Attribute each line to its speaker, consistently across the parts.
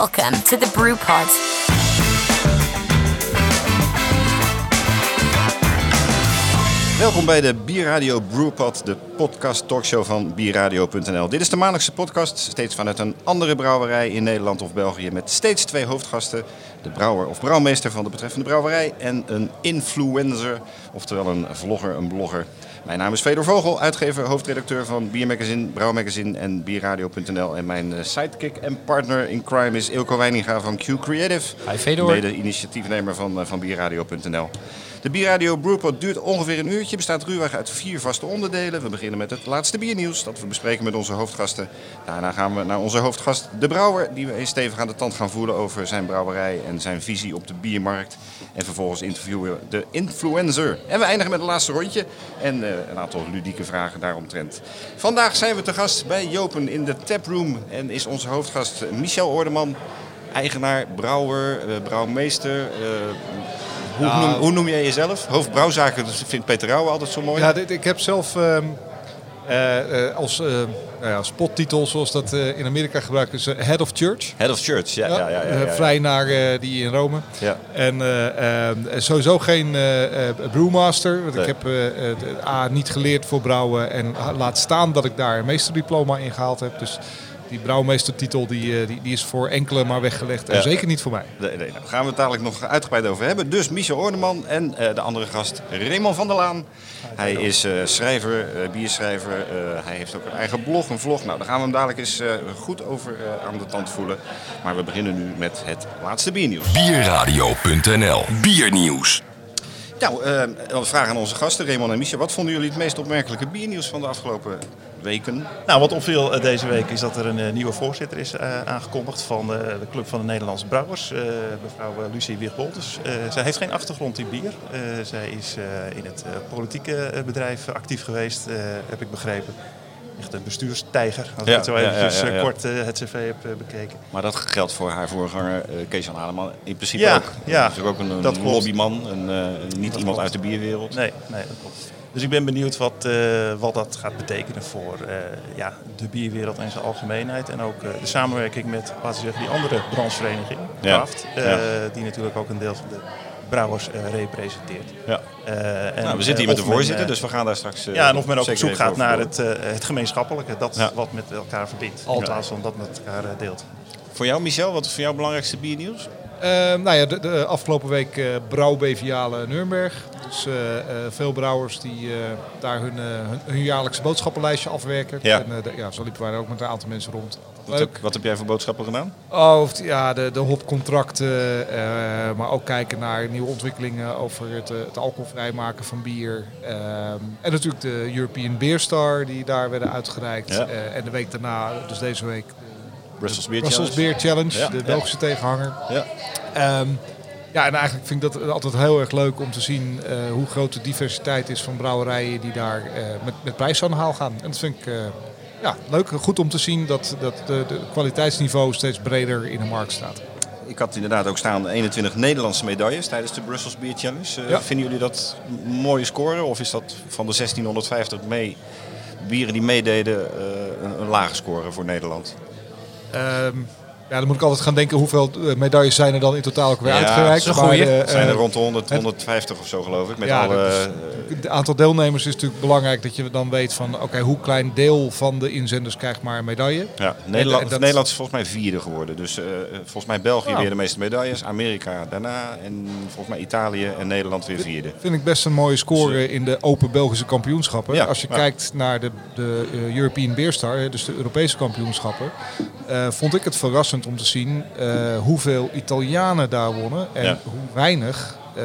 Speaker 1: Welcome to the Brew Pod.
Speaker 2: Welkom bij de Bierradio Brewpod, de podcast talkshow van bierradio.nl. Dit is de maandelijkse podcast, steeds vanuit een andere brouwerij in Nederland of België, met steeds twee hoofdgasten. De brouwer of brouwmeester van de betreffende brouwerij en een influencer, oftewel een vlogger, een blogger. Mijn naam is Fedor Vogel, uitgever, hoofdredacteur van Biermagazine, Brouwmagazine en Bierradio.nl. En mijn eh, sidekick en partner in crime is Ilko Weininga van Q Creative.
Speaker 3: Hi Fedor.
Speaker 2: Mede-initiatiefnemer van, eh, van Bierradio.nl. De Bierradio Brewpod duurt ongeveer een uurtje, bestaat ruwweg uit vier vaste onderdelen. We beginnen met het laatste biernieuws dat we bespreken met onze hoofdgasten. Daarna gaan we naar onze hoofdgast, de brouwer, die we eens stevig aan de tand gaan voelen over zijn brouwerij en zijn visie op de biermarkt. En vervolgens interviewen we de influencer. En we eindigen met het laatste rondje en eh, een aantal ludieke vragen daaromtrent. Vandaag zijn we te gast bij Jopen in de taproom en is onze hoofdgast Michel Ordeman. Eigenaar, brouwer, eh, brouwmeester, eh, hoe, noem, hoe noem jij jezelf? Hoofdbrouwzaken, dat vindt Peter Rauwe altijd zo mooi.
Speaker 3: Ja, dit, ik heb zelf ehm, eh, eh, als ja, spottitel, zoals dat in Amerika gebruikt is, Head of Church.
Speaker 2: Head of Church, ja. ja, ja, ja, ja, ja.
Speaker 3: vrij naar die in Rome.
Speaker 2: Ja.
Speaker 3: En eh, ehm, sowieso geen brewmaster. Want
Speaker 2: Nee.
Speaker 3: ik heb A, niet geleerd voor brouwen. En laat staan dat ik daar een meesterdiploma in gehaald heb. Dus die brouwmeestertitel die, eh, die, die is voor enkele maar weggelegd. En
Speaker 2: Ja.
Speaker 3: zeker niet voor mij.
Speaker 2: Nee, nee, daar gaan we het dadelijk nog uitgebreid over hebben. Dus Michel Ordeman en eh, de andere gast Raymond van der Laan. Hij is eh, schrijver, eh, bierschrijver. eh, hij heeft ook een eigen blog, een vlog. Nou, daar gaan we hem dadelijk eens eh, goed over aan de tand voelen. Maar we beginnen nu met het laatste biernieuws.
Speaker 4: Bierradio.nl Biernieuws.
Speaker 2: Nou, we vragen aan onze gasten, Raymond en Michel. Wat vonden jullie het meest opmerkelijke biernieuws van de afgelopen weken?
Speaker 5: Nou, wat opviel eh, deze week is dat er een eh, nieuwe voorzitter is eh, aangekondigd van de Club van de Nederlandse Brouwers, mevrouw Lucie Wigbolters. Zij heeft geen achtergrond in bier. Zij is in het politieke bedrijf actief geweest, heb ik begrepen. Echt een bestuurstijger, als ik het zo eventjes
Speaker 2: ja,
Speaker 5: eh, kort eh, het cv heb eh, bekeken.
Speaker 2: Maar dat geldt voor haar voorganger uh, Kees-Jan Ademan in principe
Speaker 5: Ja,
Speaker 2: ook.
Speaker 5: ja,
Speaker 2: Dat is ook een, een lobbyman, een, niet iemand
Speaker 5: klopt.
Speaker 2: uit de bierwereld.
Speaker 5: Nee, nee, dat klopt. Dus ik ben benieuwd wat, wat dat gaat betekenen voor ja, de bierwereld in zijn algemeenheid. En ook de samenwerking met, laten we zeggen, die andere branchevereniging,
Speaker 2: Ja. Ja.
Speaker 5: Die natuurlijk ook een deel van de brouwers eh, representeert.
Speaker 2: Ja.
Speaker 5: Eh, en,
Speaker 2: Nou, we zitten hier
Speaker 5: eh,
Speaker 2: met de voorzitter, dus we gaan daar straks.
Speaker 5: ja, en of men ook op zoek gaat naar het, eh, het gemeenschappelijke, dat
Speaker 2: Ja.
Speaker 5: wat met elkaar verbindt. In plaats van dat met elkaar eh, deelt.
Speaker 2: Voor jou, Michel, wat is voor jou het belangrijkste biernieuws?
Speaker 3: Eh, nou ja, de, de afgelopen week eh brouwbeviale Nuremberg. Dus eh, eh, veel brouwers die daar hun, hun, hun jaarlijkse boodschappenlijstje afwerken.
Speaker 2: Ja.
Speaker 3: En de- ja, zo liepen wij er ook met een aantal mensen rond.
Speaker 2: Wat, heb, wat heb jij voor boodschappen gedaan?
Speaker 3: Oh, ja, de, de hopcontracten, maar ook kijken naar nieuwe ontwikkelingen over het, het alcoholvrij maken van bier. Ehm, en natuurlijk de European Beer Star die daar werden uitgereikt.
Speaker 2: Ja.
Speaker 3: En de week daarna, dus deze week,
Speaker 2: Brussels Beer
Speaker 3: Brussels
Speaker 2: Challenge.
Speaker 3: Beer Challenge,
Speaker 2: Ja,
Speaker 3: de
Speaker 2: ja.
Speaker 3: Belgische tegenhanger.
Speaker 2: Ja.
Speaker 3: Ehm, ja, en eigenlijk vind ik dat altijd heel erg leuk om te zien eh, hoe groot de diversiteit is van brouwerijen die daar eh, met, met prijs aan de haal gaan. En dat vind ik eh, ja, leuk. Goed om te zien dat, dat de, de kwaliteitsniveau steeds breder in de markt staat.
Speaker 2: Ik had inderdaad ook staan 21 Nederlandse medailles tijdens de Brussels Beer Challenge.
Speaker 3: Ja.
Speaker 2: Vinden jullie dat een mooie score? Of is dat van de 1650 mee, bieren die meededen een, een lage score voor Nederland?
Speaker 3: Ehm, ja, dan moet ik altijd gaan denken hoeveel eh, medailles zijn er dan in totaal ook weer
Speaker 2: Ja,
Speaker 3: uitgereikt.
Speaker 2: dat
Speaker 3: Maar,
Speaker 2: zijn er
Speaker 3: eh,
Speaker 2: rond de 100,
Speaker 3: het-
Speaker 2: 150 of zo geloof ik. Met
Speaker 3: Ja,
Speaker 2: alle,
Speaker 3: dat is-
Speaker 2: eh,
Speaker 3: Het aantal deelnemers is natuurlijk belangrijk dat je dan weet van oké, hoe klein deel van de inzenders krijgt maar een medaille.
Speaker 2: Ja, Nederland,
Speaker 3: en dat-
Speaker 2: Nederland is volgens mij vierde geworden. Dus volgens mij België weer de meeste medailles, Amerika daarna en volgens mij Italië en Nederland weer vierde.
Speaker 3: Vind ik best een mooie score in de Open Belgische kampioenschappen.
Speaker 2: Ja,
Speaker 3: Als je kijkt naar de, de European Beer Star, hè, dus de Europese kampioenschappen, eh, vond ik het verrassend om te zien eh, hoeveel Italianen daar wonnen en
Speaker 2: Ja.
Speaker 3: hoe weinig eh,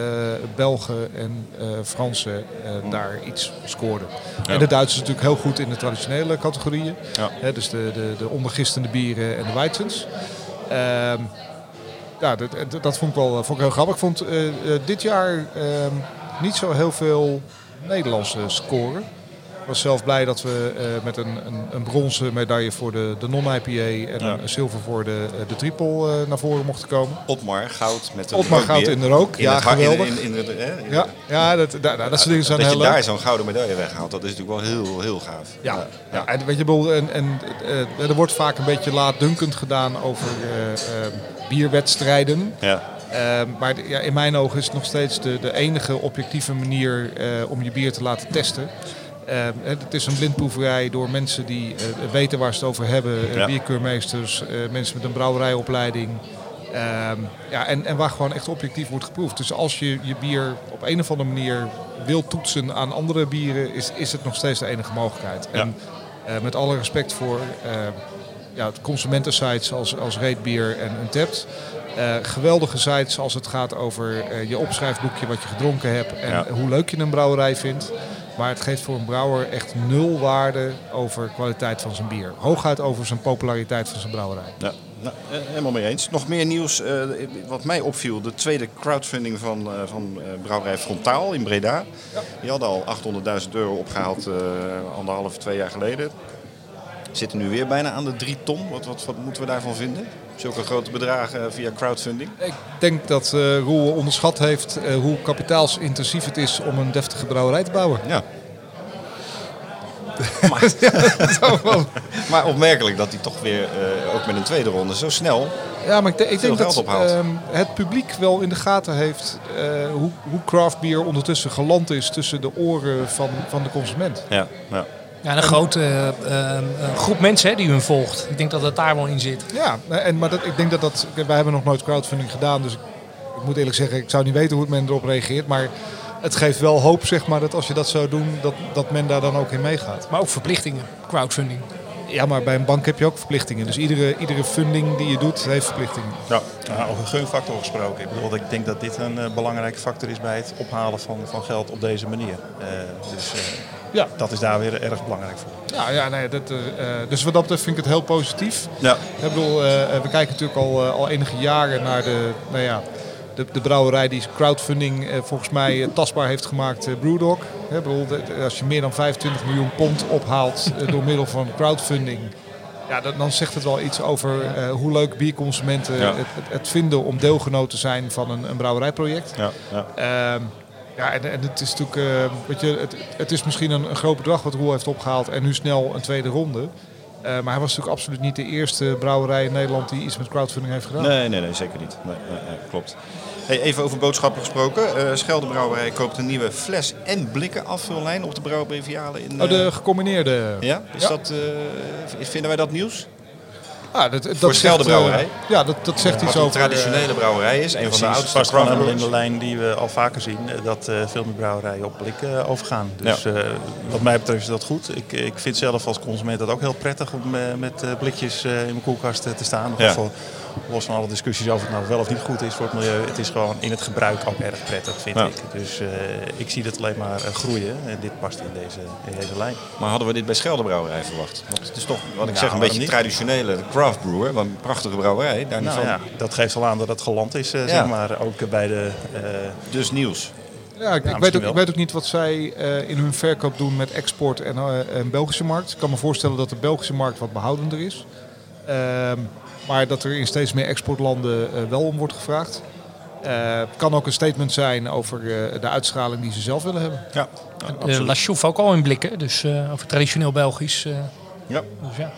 Speaker 3: Belgen en Fransen daar iets scoorden. En de Duitsers natuurlijk heel goed in de traditionele categorieën.
Speaker 2: Ja.
Speaker 3: Hè, dus de, de, de ondergistende bieren en de Weizens. Ehm, ja, dat, dat, vond ik wel vond ik heel grappig. Ik vond dit jaar ehm, niet zo heel veel Nederlandse scoren. Was zelf blij dat we eh, met een, een, een bronzen medaille voor de, de non-IPA en
Speaker 2: Ja.
Speaker 3: een zilver voor de, eh, de triple eh, naar voren mochten komen.
Speaker 2: Otmar goud met een
Speaker 3: Otmar goud in de rook.
Speaker 2: In
Speaker 3: Ja,
Speaker 2: in-
Speaker 3: geweldig.
Speaker 2: in- in-
Speaker 3: Ja, ja dat, dat, dat, dat soort dingen zijn
Speaker 2: dat
Speaker 3: heel
Speaker 2: je daar zo'n gouden medaille weghaalt, dat is natuurlijk wel heel, heel gaaf.
Speaker 3: Ja, ja. en weet je, en, en, er wordt vaak een beetje laatdunkend gedaan over bierwedstrijden.
Speaker 2: Ja.
Speaker 3: Eh, maar de- ja, in mijn ogen is het nog steeds de, de enige objectieve manier om je bier te laten testen. Eh, het is een blindproeverij door mensen die eh, weten waar ze het over hebben. eh,
Speaker 2: Ja.
Speaker 3: Bierkeurmeesters, eh, mensen met een brouwerijopleiding. Ehm, ja, en, en waar gewoon echt objectief wordt geproefd. Dus als je je bier op een of andere manier wil toetsen aan andere bieren, is, is het nog steeds de enige mogelijkheid.
Speaker 2: Ja.
Speaker 3: En eh, met alle respect voor eh, ja, consumentensites als, als Reetbier en Untapped. Eh, geweldige sites als het gaat over eh, je opschrijfboekje wat je gedronken hebt en
Speaker 2: Ja.
Speaker 3: hoe leuk je een brouwerij vindt. Maar het geeft voor een brouwer echt nul waarde over kwaliteit van zijn bier. Hooguit over zijn populariteit van zijn brouwerij.
Speaker 2: Ja, nou, helemaal mee eens. Nog meer nieuws. eh, wat mij opviel, de tweede crowdfunding van, eh, van eh, brouwerij Frontaal in Breda. Die hadden al 800.000 euro opgehaald eh, anderhalf, twee jaar geleden. Zitten nu weer bijna aan de drie ton. Wat, wat, wat moeten we daarvan vinden? Zulke grote bedragen eh, via crowdfunding.
Speaker 3: Ik denk dat eh Roel onderschat heeft eh, hoe kapitaalsintensief het is om een deftige brouwerij te bouwen.
Speaker 2: Ja. maar, maar opmerkelijk dat hij toch weer, ook met een tweede ronde, zo snel.
Speaker 3: Ja, maar ik, denk- ik denk dat ehm, het publiek wel in de gaten heeft hoe, hoe craft beer ondertussen geland is tussen de oren van, van de consument.
Speaker 2: Ja, ja.
Speaker 1: Ja, een grote eh, eh, groep mensen hè, die hun volgt. Ik denk dat het daar wel in zit.
Speaker 3: Ja, en, maar dat, ik denk dat dat. Wij hebben nog nooit crowdfunding gedaan, dus ik, ik moet eerlijk zeggen, ik zou niet weten hoe men erop reageert. Maar het geeft wel hoop, zeg maar, dat als je dat zou doen, dat, dat men daar dan ook in meegaat.
Speaker 1: Maar ook verplichtingen, crowdfunding.
Speaker 3: Ja, maar bij een bank heb je ook verplichtingen. Dus iedere, iedere funding die je doet, heeft verplichtingen.
Speaker 2: ja.
Speaker 5: Nou, over gunfactor gesproken. Ik bedoel, ik denk dat dit een eh, belangrijke factor is bij het ophalen van, van geld op deze manier. Eh, dus eh,
Speaker 3: Ja.
Speaker 5: dat is daar weer erg belangrijk voor.
Speaker 3: Ja, ja nee, dat, dus wat dat betreft vind ik het heel positief.
Speaker 2: ja.
Speaker 3: Ik bedoel, we kijken natuurlijk al, al enige jaren naar de, nou ja, de, de brouwerij die crowdfunding eh, volgens mij eh, tastbaar heeft gemaakt, eh, Brewdog. Hè, bedoel, de- als je meer dan 25 miljoen pond ophaalt door middel van crowdfunding, ja, dan, dan zegt het wel iets over eh, hoe leuk bierconsumenten
Speaker 2: Ja.
Speaker 3: het, het, vinden om deelgenoot te zijn van een, een brouwerijproject.
Speaker 2: ja, ja.
Speaker 3: Ehm, ja, en, en het is natuurlijk, eh, weet je, het, het is misschien een, een groot bedrag wat Roel heeft opgehaald en nu snel een tweede ronde. Eh, maar hij was natuurlijk absoluut niet de eerste brouwerij in Nederland die iets met crowdfunding heeft gedaan.
Speaker 2: Nee, nee, nee, zeker niet. Nee, nee, nee, klopt. Hey, even over boodschappen gesproken. Eh Scheldebrouwerij koopt een nieuwe fles- en blikken afvullijn op de brouwbrevialen in...
Speaker 3: Oh, de
Speaker 2: eh,
Speaker 3: gecombineerde.
Speaker 2: Ja, is
Speaker 3: Ja.
Speaker 2: Dat, vinden wij dat nieuws?
Speaker 3: Ah, dat, dat zegt,
Speaker 2: Scheldebrouwerij?
Speaker 3: eh, ja, dat, dat zegt
Speaker 2: Wat
Speaker 3: iets
Speaker 2: een
Speaker 3: over... eh,
Speaker 2: traditionele brouwerij is, een van de oudste
Speaker 5: past helemaal in de lijn die we al vaker zien, eh, dat eh, veel meer brouwerijen op blik eh, overgaan. Dus eh, wat mij betreft is dat goed. Ik, ik vind zelf als consument dat ook heel prettig om eh, met eh, blikjes eh, in mijn koelkast eh, te staan. Even los van alle discussies over het nou wel of niet goed is voor het milieu. Het is gewoon in het gebruik ook erg prettig, vind
Speaker 2: Ja.
Speaker 5: ik. Dus eh, ik zie dat alleen maar eh, groeien en dit past in deze, in deze lijn.
Speaker 2: Maar hadden we dit bij Scheldebrouwerij verwacht? Want het is toch, wat ik
Speaker 5: Ja,
Speaker 2: zeg, een beetje
Speaker 5: niet?
Speaker 2: traditionele craft brewer. maar Een prachtige brouwerij, daar niet
Speaker 5: Nou
Speaker 2: van.
Speaker 5: ja, dat geeft al aan dat het geland is, eh,
Speaker 2: Ja.
Speaker 5: zeg maar. Ook bij de... eh,
Speaker 2: Dus nieuws.
Speaker 3: Ja, ik, ik weet ook, ik weet ook niet wat zij eh, in hun verkoop doen met export en, eh, en Belgische markt. Ik kan me voorstellen dat de Belgische markt wat behoudender is. Ehm, maar dat er in steeds meer exportlanden eh, wel om wordt gevraagd. Eh, Het kan ook een statement zijn over eh, de uitstraling die ze zelf willen hebben.
Speaker 2: Ja,
Speaker 1: De La Chouffe ook al in blikken, dus eh, over traditioneel Belgisch. eh,
Speaker 2: ja.
Speaker 1: dus ja.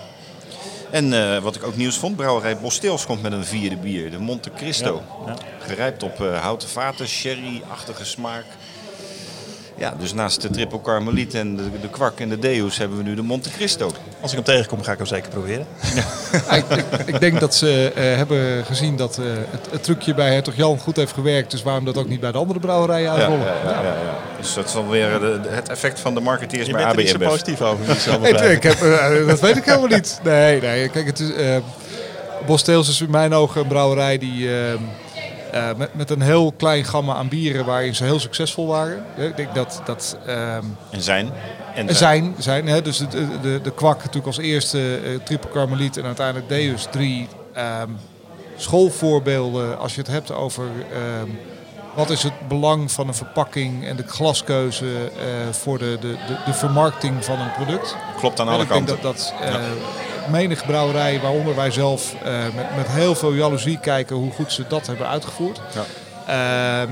Speaker 2: En eh, wat ik ook nieuws vond, brouwerij Bosteels komt met een vierde bier, de Monte Cristo.
Speaker 5: Ja.
Speaker 2: Gerijpt op eh, houten vaten, sherry-achtige smaak. Ja, dus naast de triple carmeliet en de, de kwak en de deus hebben we nu de Monte Cristo.
Speaker 5: Als ik hem tegenkom, ga ik hem zeker proberen.
Speaker 3: Ja, ik, ik, ik denk dat ze eh, hebben gezien dat eh, het, het trucje bij Hertog Jan goed heeft gewerkt. Dus waarom dat ook niet bij de andere brouwerijen
Speaker 2: Ja,
Speaker 3: uitrollen?
Speaker 2: ja, ja, ja, ja. Dus dat is dan weer eh, de- de- het effect van de marketeers
Speaker 5: Je
Speaker 2: bij
Speaker 5: bent er niet positief over. zelf
Speaker 3: Ik, heb, dat weet ik helemaal niet. Nee, nee. Kijk, het is, eh Bosteels is in mijn ogen een brouwerij die eh, met, met een heel klein gamma aan bieren waarin ze heel succesvol waren. Ik denk dat, dat ehm,
Speaker 2: En zijn. En
Speaker 3: zijn, zijn hè, dus de, de, de kwak natuurlijk als eerste, eh, triple carmeliet en uiteindelijk Deus. Drie ehm, schoolvoorbeelden als je het hebt over ehm, wat is het belang van een verpakking en de glaskeuze eh, voor de, de, de, de vermarkting van een product.
Speaker 2: Klopt aan alle
Speaker 3: ik denk
Speaker 2: kanten.
Speaker 3: dat, dat menig brouwerij, waaronder wij zelf, eh, met, met heel veel jaloezie kijken hoe goed ze dat hebben uitgevoerd.
Speaker 2: Ja.
Speaker 3: Ehm,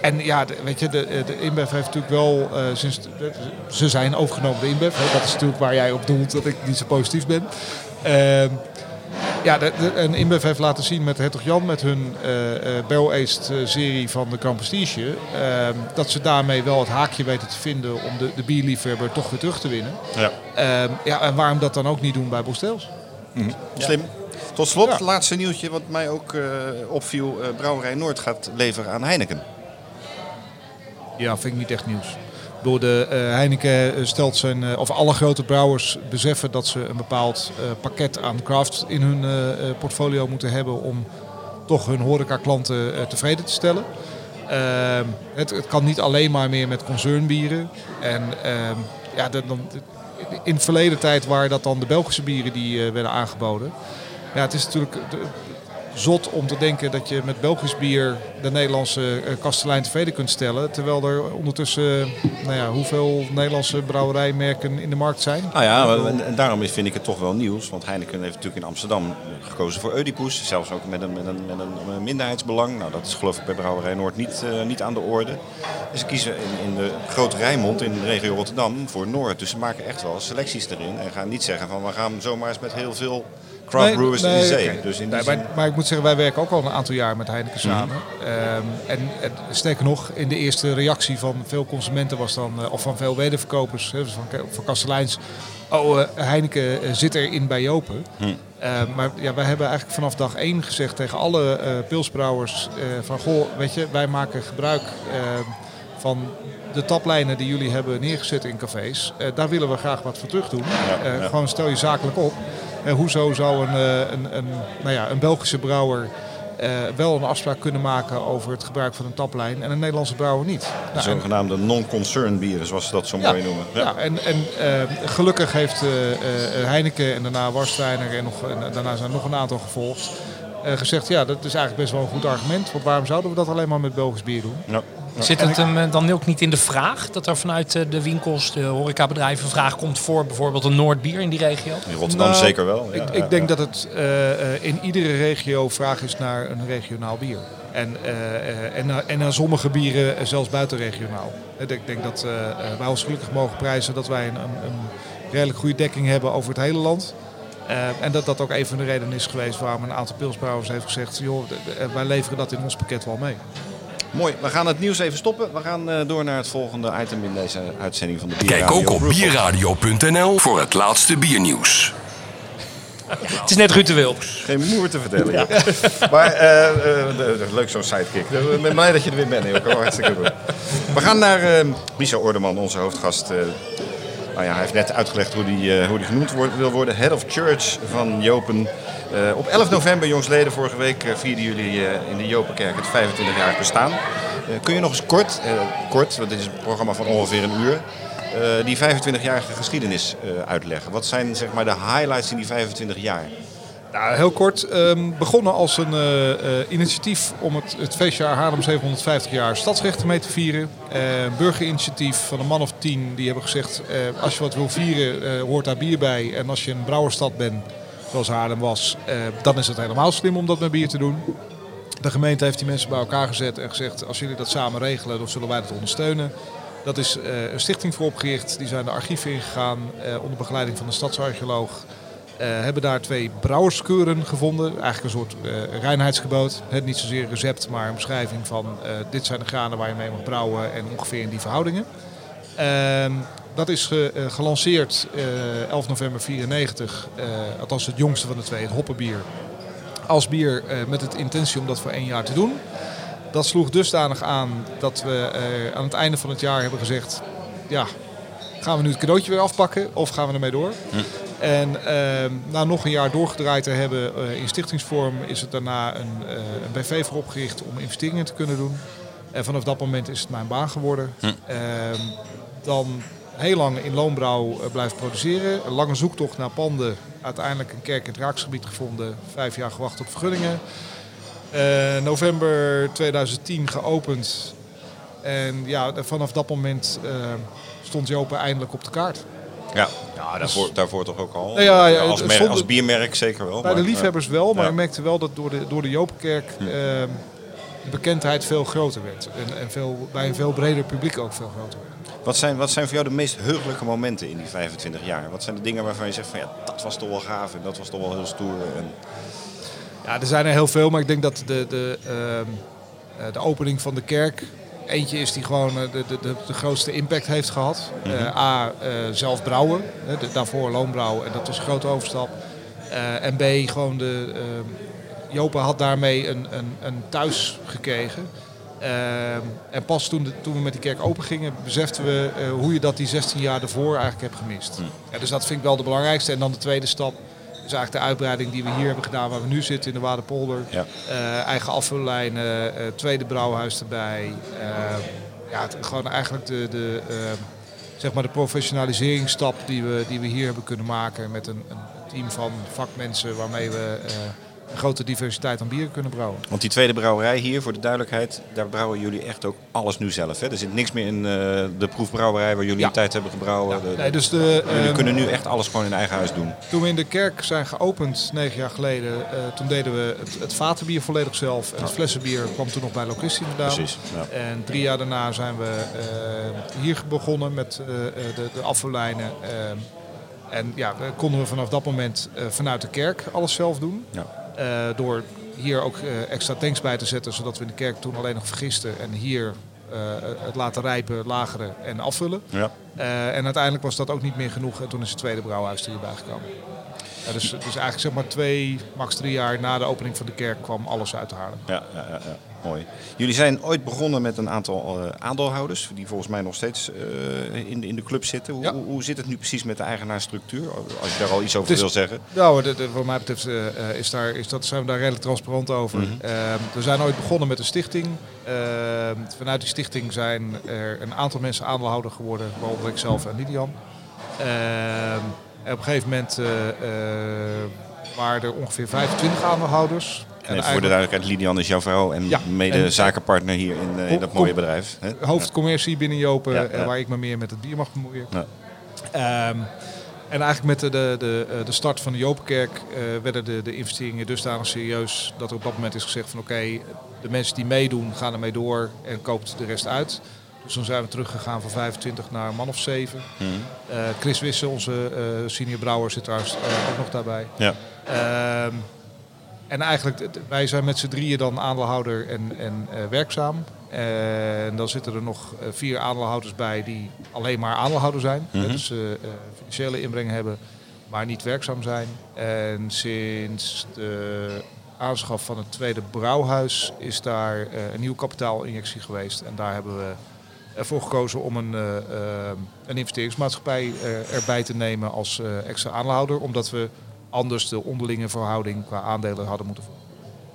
Speaker 3: en ja, de- weet je, de, de InBev heeft natuurlijk wel eh, sinds de- ze zijn overgenomen door InBev. Hè, dat is natuurlijk waar jij op doelt dat ik niet zo positief ben. Ja, de, de, en InBev heeft laten zien met Hertog Jan, met hun eh eh barrel-aged eh, serie van de Grand Prestige, ehm, dat ze daarmee wel het haakje weten te vinden om de, de bierliefhebber toch weer terug te winnen.
Speaker 2: Ja.
Speaker 3: Ehm, ja, en waarom dat dan ook niet doen bij Bostels?
Speaker 2: Slim. Tot slot,
Speaker 3: Ja.
Speaker 2: laatste nieuwtje wat mij ook opviel. Brouwerij Noord gaat leveren aan Heineken.
Speaker 3: Ja, vind ik niet echt nieuws. Bedoel, de, eh, Heineken eh, stelt zijn, eh, of alle grote brouwers beseffen dat ze een bepaald pakket aan craft in hun portfolio moeten hebben om toch hun horecaklanten tevreden te stellen. Ehm, het, het kan niet alleen maar meer met concernbieren. En ehm, ja, dat dan, in de verleden tijd waren dat dan de Belgische bieren die werden aangeboden. Ja, het is natuurlijk de- zot om te denken dat je met Belgisch bier de Nederlandse eh, kastelein tevreden kunt stellen. Terwijl er ondertussen, eh, nou ja, hoeveel Nederlandse brouwerijmerken in de markt zijn.
Speaker 2: Nou ja, en, daarom vind ik het toch wel nieuws. Want Heineken heeft natuurlijk in Amsterdam gekozen voor Oedipus. Zelfs ook met een, met een, met een minderheidsbelang. Nou, dat is geloof ik bij Brouwerij Noord niet, eh, niet aan de orde. Dus ze kiezen in, in de Grote Rijnmond in de regio Rotterdam voor Noord. Dus ze maken echt wel selecties erin. En gaan niet zeggen van we gaan zomaar eens met heel veel craft
Speaker 3: Nee,
Speaker 2: brewers
Speaker 3: nee.
Speaker 2: Dus in
Speaker 3: Nee, maar, maar ik moet zeggen, wij werken ook al een aantal jaar met Heineken samen. Ehm, en, en sterker nog, in de eerste reactie van veel consumenten was dan, eh, of van veel wederverkopers, hè, dus van, van Kasteleins, oh, eh, Heineken eh, zit erin bij Jopen. Ehm, maar ja, wij hebben eigenlijk vanaf dag één gezegd tegen alle eh pilsbrouwers van, goh, weet je, wij maken gebruik ehm, van de taplijnen die jullie hebben neergezet in cafés. Daar willen we graag wat voor terug doen.
Speaker 2: Ja, ja.
Speaker 3: Gewoon stel je zakelijk op. Eh, hoezo zou een, eh, een, een, nou ja, een Belgische brouwer eh, wel een afspraak kunnen maken over het gebruik van een taplijn en een Nederlandse brouwer niet?
Speaker 2: de
Speaker 3: Nou, en-
Speaker 2: zogenaamde non-concern bieren, zoals ze dat zo
Speaker 3: ja,
Speaker 2: mooi noemen.
Speaker 3: ja. en, en gelukkig heeft Heineken en daarna Warsteiner en, nog, en daarna zijn er nog een aantal gevolgd. gezegd, ja, dat is eigenlijk best wel een goed argument. Want waarom zouden we dat alleen maar met Belgisch bier doen?
Speaker 2: Ja.
Speaker 1: Zit het hem eh, dan ook niet in de vraag dat er vanuit eh, de winkels, de horecabedrijven, een vraag komt voor bijvoorbeeld een Noordbier in die regio?
Speaker 2: In Rotterdam
Speaker 3: Nou,
Speaker 2: zeker wel. Ja,
Speaker 3: ik,
Speaker 2: ja,
Speaker 3: ik denk
Speaker 2: ja.
Speaker 3: dat het eh, eh, in iedere regio vraag is naar een regionaal bier. En, eh, eh, en, naar- en naar sommige bieren zelfs buitenregionaal. Ik denk dat eh, eh, wij ons gelukkig mogen prijzen dat wij een, een, een redelijk goede dekking hebben over het hele land. Eh, en dat dat ook een van de redenen is geweest waarom een aantal pilsbrouwers heeft gezegd... joh, wij leveren dat in ons pakket wel mee.
Speaker 2: Mooi, we gaan het nieuws even stoppen. We gaan eh, door naar het volgende item in deze uitzending van de
Speaker 4: Kijk
Speaker 2: Bierradio
Speaker 4: ook op bierradio.nl voor het laatste biernieuws.
Speaker 1: Het is net Ruud de.
Speaker 2: Geen moer te vertellen. joh. Maar eh, eh, de- de- leuk zo'n sidekick. Ik ben blij dat je er weer bent, Hilco. Hartstikke goed. We gaan naar eh Lisa Ordeman, onze hoofdgast. Eh. nou hij heeft net uitgelegd hoe hij hoe die genoemd wordt, wil worden. Head of Church van Jopen. Eh, op 11 november, jongsleden, vorige week eh, vierden jullie eh, in de Jopenkerk het 25-jarig bestaan. Eh, kun je nog eens kort, eh, kort, want dit is een programma van ongeveer een uur, eh, die 25-jarige geschiedenis eh, uitleggen? Wat zijn zeg maar, de highlights in die 25 jaar?
Speaker 3: Nou, heel kort. ehm, begonnen als een eh, eh, initiatief om het, het feestjaar Haarlem 750 jaar stadsrechten mee te vieren. Een burgerinitiatief van een man of tien die hebben gezegd... als je wat wil vieren, hoort daar bier bij. En als je een brouwerstad bent, zoals Haarlem was... dan is het helemaal slim om dat met bier te doen. De gemeente heeft die mensen bij elkaar gezet en gezegd... als jullie dat samen regelen, dan zullen wij dat ondersteunen. Dat is een stichting voor opgericht. Die zijn de archieven ingegaan onder begeleiding van een stadsarcheoloog... Eh, hebben daar twee brouwerskeuren gevonden. Eigenlijk een soort eh reinheidsgebod. Het niet zozeer recept, maar een beschrijving van eh, dit zijn de granen waar je mee mag brouwen en ongeveer in die verhoudingen. Ehm, dat is ge- gelanceerd eh 11 november 94, eh, althans het jongste van de twee, het hoppenbier. Als bier met het intentie om dat voor één jaar te doen. Dat sloeg dusdanig aan dat we aan het einde van het jaar hebben gezegd... ja, gaan we nu het cadeautje weer afpakken of gaan we ermee door? En ehm, na nog een jaar doorgedraaid te hebben eh, in stichtingsvorm is het daarna een, eh, een BV voor opgericht om investeringen te kunnen doen. En vanaf dat moment is het mijn baan geworden. Ehm, dan heel lang in loonbrouw eh, blijven produceren. Een lange zoektocht naar panden. Uiteindelijk een kerk in het raaksgebied gevonden. Vijf jaar gewacht op vergunningen. November 2010 geopend. En ja, vanaf dat moment eh, stond Jopen eindelijk op de kaart.
Speaker 2: Ja, ja daarvoor, daarvoor toch ook al.
Speaker 3: Nou ja, ja,
Speaker 2: als, als biermerk zeker wel.
Speaker 3: Bij de
Speaker 2: maar,
Speaker 3: liefhebbers wel, maar ik merkte wel dat door de, door de Jopenkerk eh, de bekendheid veel groter werd. En, en veel, bij een veel breder publiek ook veel groter werd.
Speaker 2: eh, wat, zijn, wat zijn voor jou de meest heugelijke momenten in die 25 jaar? Wat zijn de dingen waarvan je zegt van ja, dat was toch wel gaaf en dat was toch wel heel stoer. En,
Speaker 3: Ja, er zijn er heel veel, maar ik denk dat de, de, ehm, eh, de opening van de kerk eentje is die gewoon eh, de, de, de, de grootste impact heeft gehad. Eh, A, eh, zelf brouwen, daarvoor loonbrouwen en dat is een grote overstap. En B, gewoon de... Jopen had daarmee een, een, een thuis gekregen. En pas toen, de- toen we met die kerk open gingen, beseften we hoe je dat die 16 jaar ervoor eigenlijk hebt gemist. Ja, dus dat vind ik wel de belangrijkste. En dan de tweede stap is eigenlijk de uitbreiding die we hier hebben gedaan, waar we nu zitten in de Waderpolder.
Speaker 2: Ja.
Speaker 3: Eh, eigen afvullijnen, eh, tweede brouwhuis erbij. Ja, het, gewoon eigenlijk de, de, zeg maar de professionaliseringsstap die we, die we hier hebben kunnen maken met een, een team van vakmensen waarmee we eh, een grote diversiteit aan bieren kunnen brouwen.
Speaker 2: Want die tweede brouwerij hier, voor de duidelijkheid, daar brouwen jullie echt ook alles nu zelf. Hè? Er zit niks meer in eh, de proefbrouwerij waar jullie
Speaker 3: Ja.
Speaker 2: een tijd hebben gebrouwen. De-
Speaker 3: Nee, dus de,
Speaker 2: jullie
Speaker 3: ehm,
Speaker 2: kunnen nu echt alles gewoon in eigen huis doen.
Speaker 3: Toen we in de kerk zijn geopend, negen jaar geleden, eh, toen deden we het, het vatenbier volledig zelf. En het flessenbier kwam toen nog bij Locusti vandaan.
Speaker 2: Precies. Ja.
Speaker 3: En drie jaar daarna zijn we eh, hier begonnen met de, de afvallijnen. eh, en ja, konden we vanaf dat moment vanuit de kerk alles zelf doen.
Speaker 2: Ja.
Speaker 3: Eh, door hier ook eh, extra tanks bij te zetten, zodat we in de kerk toen alleen nog vergisten. En hier eh, het laten rijpen, lageren en afvullen.
Speaker 2: Ja.
Speaker 3: En uiteindelijk was dat ook niet meer genoeg. En toen is het tweede brouwhuis erbij gekomen. Ja, dus, dus eigenlijk zeg maar twee, max drie jaar na de opening van de kerk kwam alles uit Haarlem.
Speaker 2: Ja, ja, ja, ja, mooi. Jullie zijn ooit begonnen met een aantal eh, aandeelhouders, die volgens mij nog steeds eh, in, de, in de club zitten. Hoe, hoe, hoe zit het nu precies met de eigenaarsstructuur? Als je daar al iets over
Speaker 3: is-
Speaker 2: wil zeggen.
Speaker 3: Nou, de, de, wat mij betreft eh, is daar, is dat, zijn we daar redelijk transparant over. Ehm, we zijn ooit begonnen met een stichting. Ehm, vanuit die stichting zijn er een aantal mensen aandeelhouder geworden, waaronder ik zelf en Lidian. En op een gegeven moment eh, eh, waren er ongeveer 25 aandeelhouders.
Speaker 2: En voor de duidelijkheid, Lidian is jouw vrouw en
Speaker 3: Ja,
Speaker 2: mede
Speaker 3: en-
Speaker 2: zakenpartner hier in, eh, in dat mooie bedrijf. Hè?
Speaker 3: hoofdcommercie binnen Jopen,
Speaker 2: Ja, ja.
Speaker 3: waar ik me meer met het bier mag bemoeien. Ehm, en eigenlijk met de, de, de, de start van de Jopenkerk werden de, de investeringen dusdanig serieus dat er op dat moment is gezegd van oké, de mensen die meedoen gaan ermee door en koopt de rest uit. Dus toen zijn we teruggegaan van 25 naar een man of 7.
Speaker 2: Mhm.
Speaker 3: Eh, Chris Wisse, onze eh, senior brouwer, zit trouwens eh, ook nog daarbij.
Speaker 2: Ja.
Speaker 3: Ehm, en eigenlijk, wij zijn met z'n drieën dan aandeelhouder en, en werkzaam. En dan zitten er nog vier aandeelhouders bij die alleen maar aandeelhouder zijn.
Speaker 2: Mhm.
Speaker 3: Dus ze eh, financiële inbreng hebben, maar niet werkzaam zijn. En sinds de aanschaf van het tweede brouwhuis is daar een nieuwe kapitaalinjectie geweest. En daar hebben we ervoor gekozen om een, eh, eh, een investeringsmaatschappij eh, erbij te nemen als extra aandeelhouder. Omdat we anders de onderlinge verhouding qua aandelen hadden moeten voeren.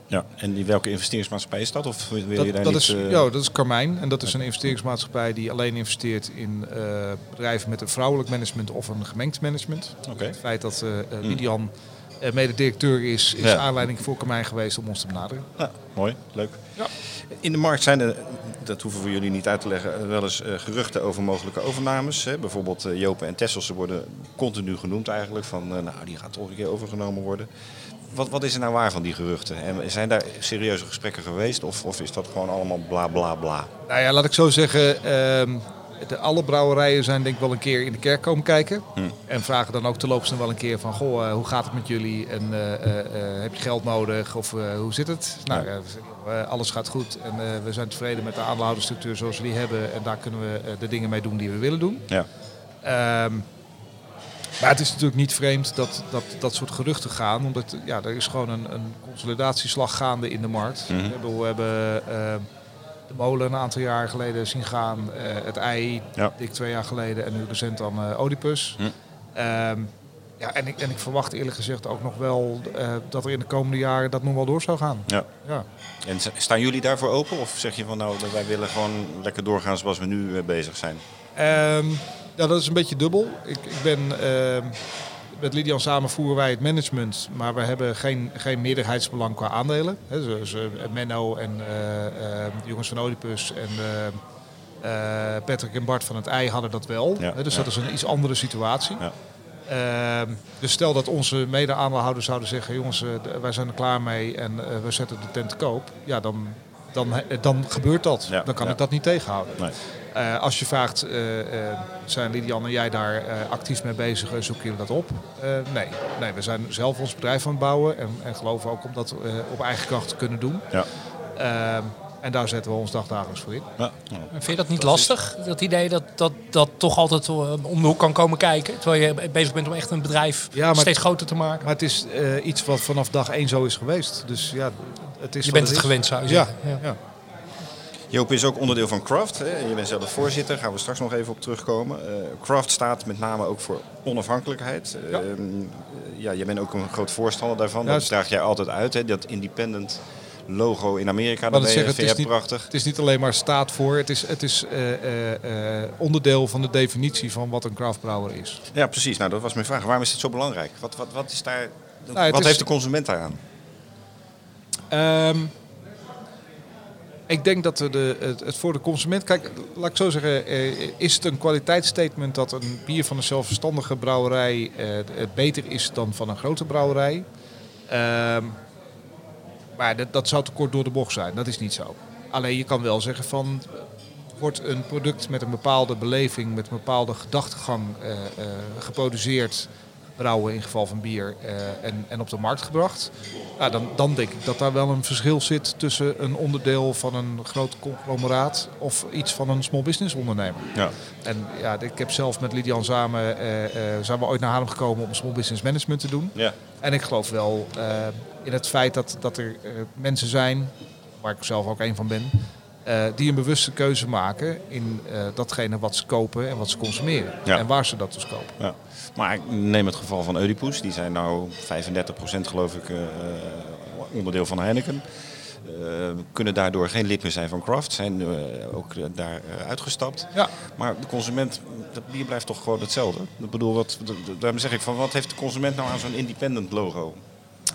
Speaker 2: Ja. En die, welke investeringsmaatschappij is dat? Of wil je
Speaker 3: Dat,
Speaker 2: daar
Speaker 3: dat,
Speaker 2: niet...
Speaker 3: is, ja, dat is Carmijn. En dat is een investeringsmaatschappij die alleen investeert in bedrijven met een vrouwelijk management of een gemengd management.
Speaker 2: Oké.
Speaker 3: Het feit dat eh eh, Lidian eh, mede-directeur is, is
Speaker 2: Ja.
Speaker 3: aanleiding voor Carmijn geweest om ons te benaderen.
Speaker 2: Ja, mooi, leuk.
Speaker 3: Ja.
Speaker 2: In de markt zijn er, dat hoeven we jullie niet uit te leggen, wel eens eh, geruchten over mogelijke overnames. Bijvoorbeeld eh, Jopen en Tesselse worden continu genoemd eigenlijk. Van, eh, nou, die gaat toch een keer overgenomen worden. Wat, wat is er nou waar van die geruchten? En zijn daar serieuze gesprekken geweest? Of, of is dat gewoon allemaal bla bla bla?
Speaker 3: Nou ja, laat ik zo zeggen. ehm, de, alle brouwerijen zijn denk ik wel een keer in de kerk komen kijken. En vragen dan ook terloops dan wel een keer van... Goh, eh, hoe gaat het met jullie? En eh, eh, heb je geld nodig? Of hoe zit het? Nou, alles gaat goed. En we zijn tevreden met de aandeelhoudersstructuur zoals we die hebben. En daar kunnen we de dingen mee doen die we willen doen.
Speaker 2: Ja.
Speaker 3: Ehm, maar het is natuurlijk niet vreemd dat dat, dat soort geruchten gaan. Omdat ja, er is gewoon een, een consolidatieslag gaande in de markt.
Speaker 2: Mhm.
Speaker 3: We hebben, we hebben ehm, de molen een aantal jaar geleden zien gaan. eh, het ei,
Speaker 2: Ja.
Speaker 3: dik twee jaar geleden. En nu recent dan eh Oedipus.
Speaker 2: Mhm.
Speaker 3: Ehm, ja, en, ik, en ik verwacht eerlijk gezegd ook nog wel eh, dat er in de komende jaren dat nog wel door zou gaan.
Speaker 2: ja.
Speaker 3: Ja.
Speaker 2: En staan jullie daarvoor open? Of zeg je van nou, wij willen gewoon lekker doorgaan zoals we nu bezig zijn?
Speaker 3: Ehm, ja, dat is een beetje dubbel. Ik, ik ben, ehm, met Lidian samen voeren wij het management, maar we hebben geen, geen meerderheidsbelang qua aandelen. Hè, dus Menno en eh, eh, jongens van Oedipus en eh, Patrick en Bart van het Ei hadden dat wel.
Speaker 2: Ja,
Speaker 3: dus
Speaker 2: ja.
Speaker 3: dat is een iets andere situatie.
Speaker 2: Ja.
Speaker 3: Ehm, dus stel dat onze mede-aandeelhouders zouden zeggen, jongens, wij zijn er klaar mee en we zetten de tent te koop. Ja, dan, dan, dan gebeurt dat.
Speaker 2: Ja,
Speaker 3: dan kan
Speaker 2: ja.
Speaker 3: ik dat niet tegenhouden.
Speaker 2: Nee.
Speaker 3: Eh, als je vraagt, eh, eh, zijn Lidian en jij daar eh, actief mee bezig en zoeken jullie dat op? Eh, nee. nee, we zijn zelf ons bedrijf aan het bouwen en, en geloven ook om dat eh, op eigen kracht te kunnen doen.
Speaker 2: Ja.
Speaker 3: Ehm, en daar zetten we ons dagdagelijks voor in.
Speaker 2: Ja.
Speaker 1: Vind je dat niet lastig? Dat idee dat dat, dat toch altijd om de hoek kan komen kijken? Terwijl je bezig bent om echt een bedrijf
Speaker 3: Ja, maar-
Speaker 1: steeds groter te maken.
Speaker 3: Maar het is eh, iets wat vanaf dag één zo is geweest. Dus ja, het is
Speaker 1: je bent het
Speaker 3: is.
Speaker 1: gewend, zou je
Speaker 3: Ja,
Speaker 1: zeggen. Ja.
Speaker 2: Joop is ook onderdeel van Craft. Hè. Je bent zelf de voorzitter, gaan we straks nog even op terugkomen. Eh, Craft staat met name ook voor onafhankelijkheid.
Speaker 3: Ja.
Speaker 2: Ehm, ja, je bent ook een groot voorstander daarvan.
Speaker 3: Ja,
Speaker 2: dat draag jij altijd uit. Hè. Dat independent logo in Amerika, dat
Speaker 3: zeggen,
Speaker 2: vind
Speaker 3: het, is niet,
Speaker 2: prachtig.
Speaker 3: het is niet alleen maar staat voor, het is, het is eh, eh, eh, onderdeel van de definitie van wat een craftbrouwer is.
Speaker 2: Ja, precies. Nou, dat was mijn vraag. Waarom is het zo belangrijk? Wat, wat, wat is daar...
Speaker 3: Nou,
Speaker 2: wat
Speaker 3: is-
Speaker 2: heeft de consument daaraan?
Speaker 3: Ehm, ik denk dat de- het, voor de consument, kijk, laat ik zo zeggen, eh, is het een kwaliteitsstatement dat een bier van een zelfstandige brouwerij eh, beter is dan van een grote brouwerij? Ehm, maar dat, dat zou te kort door de bocht zijn, dat is niet zo. Alleen je kan wel zeggen van, wordt een product met een bepaalde beleving, met een bepaalde gedachtegang eh, geproduceerd, brouwen in geval van bier, eh, en, en op de markt gebracht. Ja, dan, dan denk ik dat daar wel een verschil zit tussen een onderdeel van een groot conglomeraat of iets van een small business ondernemer.
Speaker 2: Ja.
Speaker 3: En ja, ik heb zelf met Lidian samen, eh, eh, zijn we ooit naar Haarlem gekomen om small business management te doen.
Speaker 2: Ja.
Speaker 3: En ik geloof wel in het feit dat, dat er mensen zijn, waar ik zelf ook een van ben, eh, die een bewuste keuze maken in eh, datgene wat ze kopen en wat ze consumeren.
Speaker 2: Ja.
Speaker 3: En waar ze dat dus kopen.
Speaker 2: Ja. Maar ik neem het geval van Oedipus. Die zijn nou 35% geloof ik eh, onderdeel van Heineken. Kunnen daardoor geen lid meer zijn van Craft. Zijn ook daar uitgestapt.
Speaker 3: Ja.
Speaker 2: Maar de consument, dat bier blijft toch gewoon hetzelfde? Ik bedoel, wat, daarom zeg ik van, wat heeft de consument nou aan zo'n independent logo?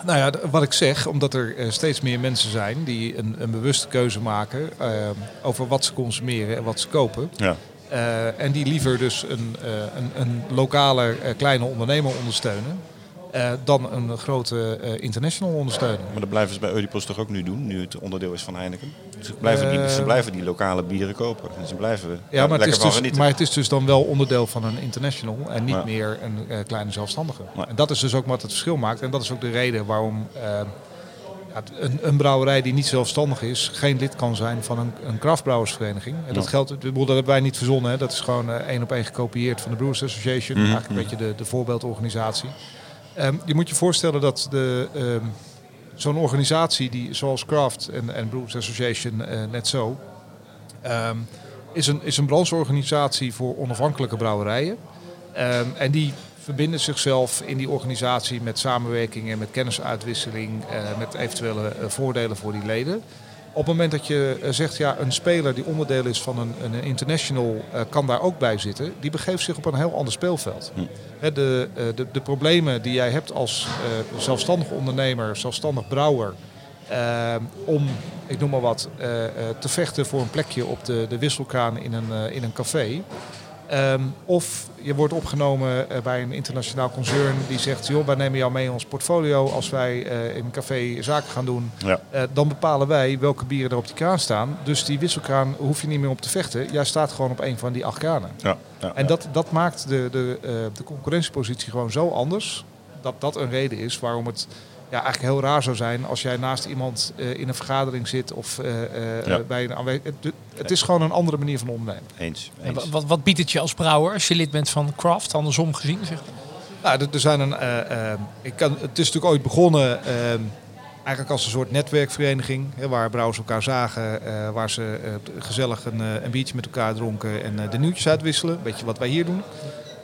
Speaker 3: Nou ja, wat ik zeg, omdat er eh, steeds meer mensen zijn die een, een bewuste keuze maken eh, over wat ze consumeren en wat ze kopen.
Speaker 2: Ja.
Speaker 3: Eh, en die liever dus een, een, een lokale kleine ondernemer ondersteunen dan een grote international ondersteunen.
Speaker 2: Maar dat blijven ze bij Oedipus toch ook nu doen, nu het onderdeel is van Heineken? Ze blijven, die,
Speaker 3: Eh.
Speaker 2: ze blijven die lokale bieren kopen. En ze blijven
Speaker 3: Ja, maar het,
Speaker 2: lekker
Speaker 3: is
Speaker 2: van
Speaker 3: dus, maar het is dus dan wel onderdeel van een international en niet
Speaker 2: Ja.
Speaker 3: meer een eh, kleine zelfstandige.
Speaker 2: Ja.
Speaker 3: En dat is dus ook wat het verschil maakt. En dat is ook de reden waarom eh, een, een brouwerij die niet zelfstandig is, geen lid kan zijn van een, een kraftbrouwersvereniging. En dat geldt, dat hebben wij niet verzonnen. Hè. Dat is gewoon één op één gekopieerd van de Brewers Association.
Speaker 2: Mhm,
Speaker 3: Eigenlijk een beetje de, de voorbeeldorganisatie. Ehm, je moet je voorstellen dat de, ehm, zo'n organisatie die, zoals Craft en, en Brewers Association eh, net zo, ehm, is, een, is een brancheorganisatie voor onafhankelijke brouwerijen. Ehm, en die verbinden zichzelf in die organisatie met samenwerking en met kennisuitwisseling, eh, met eventuele eh, voordelen voor die leden. Op het moment dat je eh, zegt, ja, een speler die onderdeel is van een, een international eh, kan daar ook bij zitten, die begeeft zich op een heel ander speelveld. Hè, de, eh, de, de problemen die jij hebt als eh, zelfstandig ondernemer, zelfstandig brouwer, om, ik noem maar wat, te vechten voor een plekje op de, de wisselkraan in een, in een café. Ehm, of je wordt opgenomen eh, bij een internationaal concern die zegt, joh, wij nemen jou mee in ons portfolio als wij eh, in een café zaken gaan doen.
Speaker 2: Ja.
Speaker 3: Eh, dan bepalen wij welke bieren er op die kraan staan. Dus die wisselkraan hoef je niet meer op te vechten. Jij staat gewoon op een van die acht kranen.
Speaker 2: Ja, ja,
Speaker 3: En dat, dat maakt de, de, de concurrentiepositie gewoon zo anders. Dat dat een reden is waarom het ja, eigenlijk heel raar zou zijn als jij naast iemand eh, in een vergadering zit of eh, eh,
Speaker 2: Ja.
Speaker 3: bij een aanwezig. Het, het is gewoon een andere manier van ondernemen.
Speaker 2: Eens.
Speaker 1: En
Speaker 2: eens.
Speaker 1: wa- wat, wat biedt het je als brouwer als je lid bent van Craft, andersom gezien? Zeg maar?
Speaker 3: Nou, er, er zijn een, ik kan, het is natuurlijk ooit begonnen eh, eigenlijk als een soort netwerkvereniging. Hè, waar brouwers elkaar zagen, eh, waar ze gezellig een, eh, een biertje met elkaar dronken en eh, de nieuwtjes uitwisselen. Een beetje wat wij hier doen.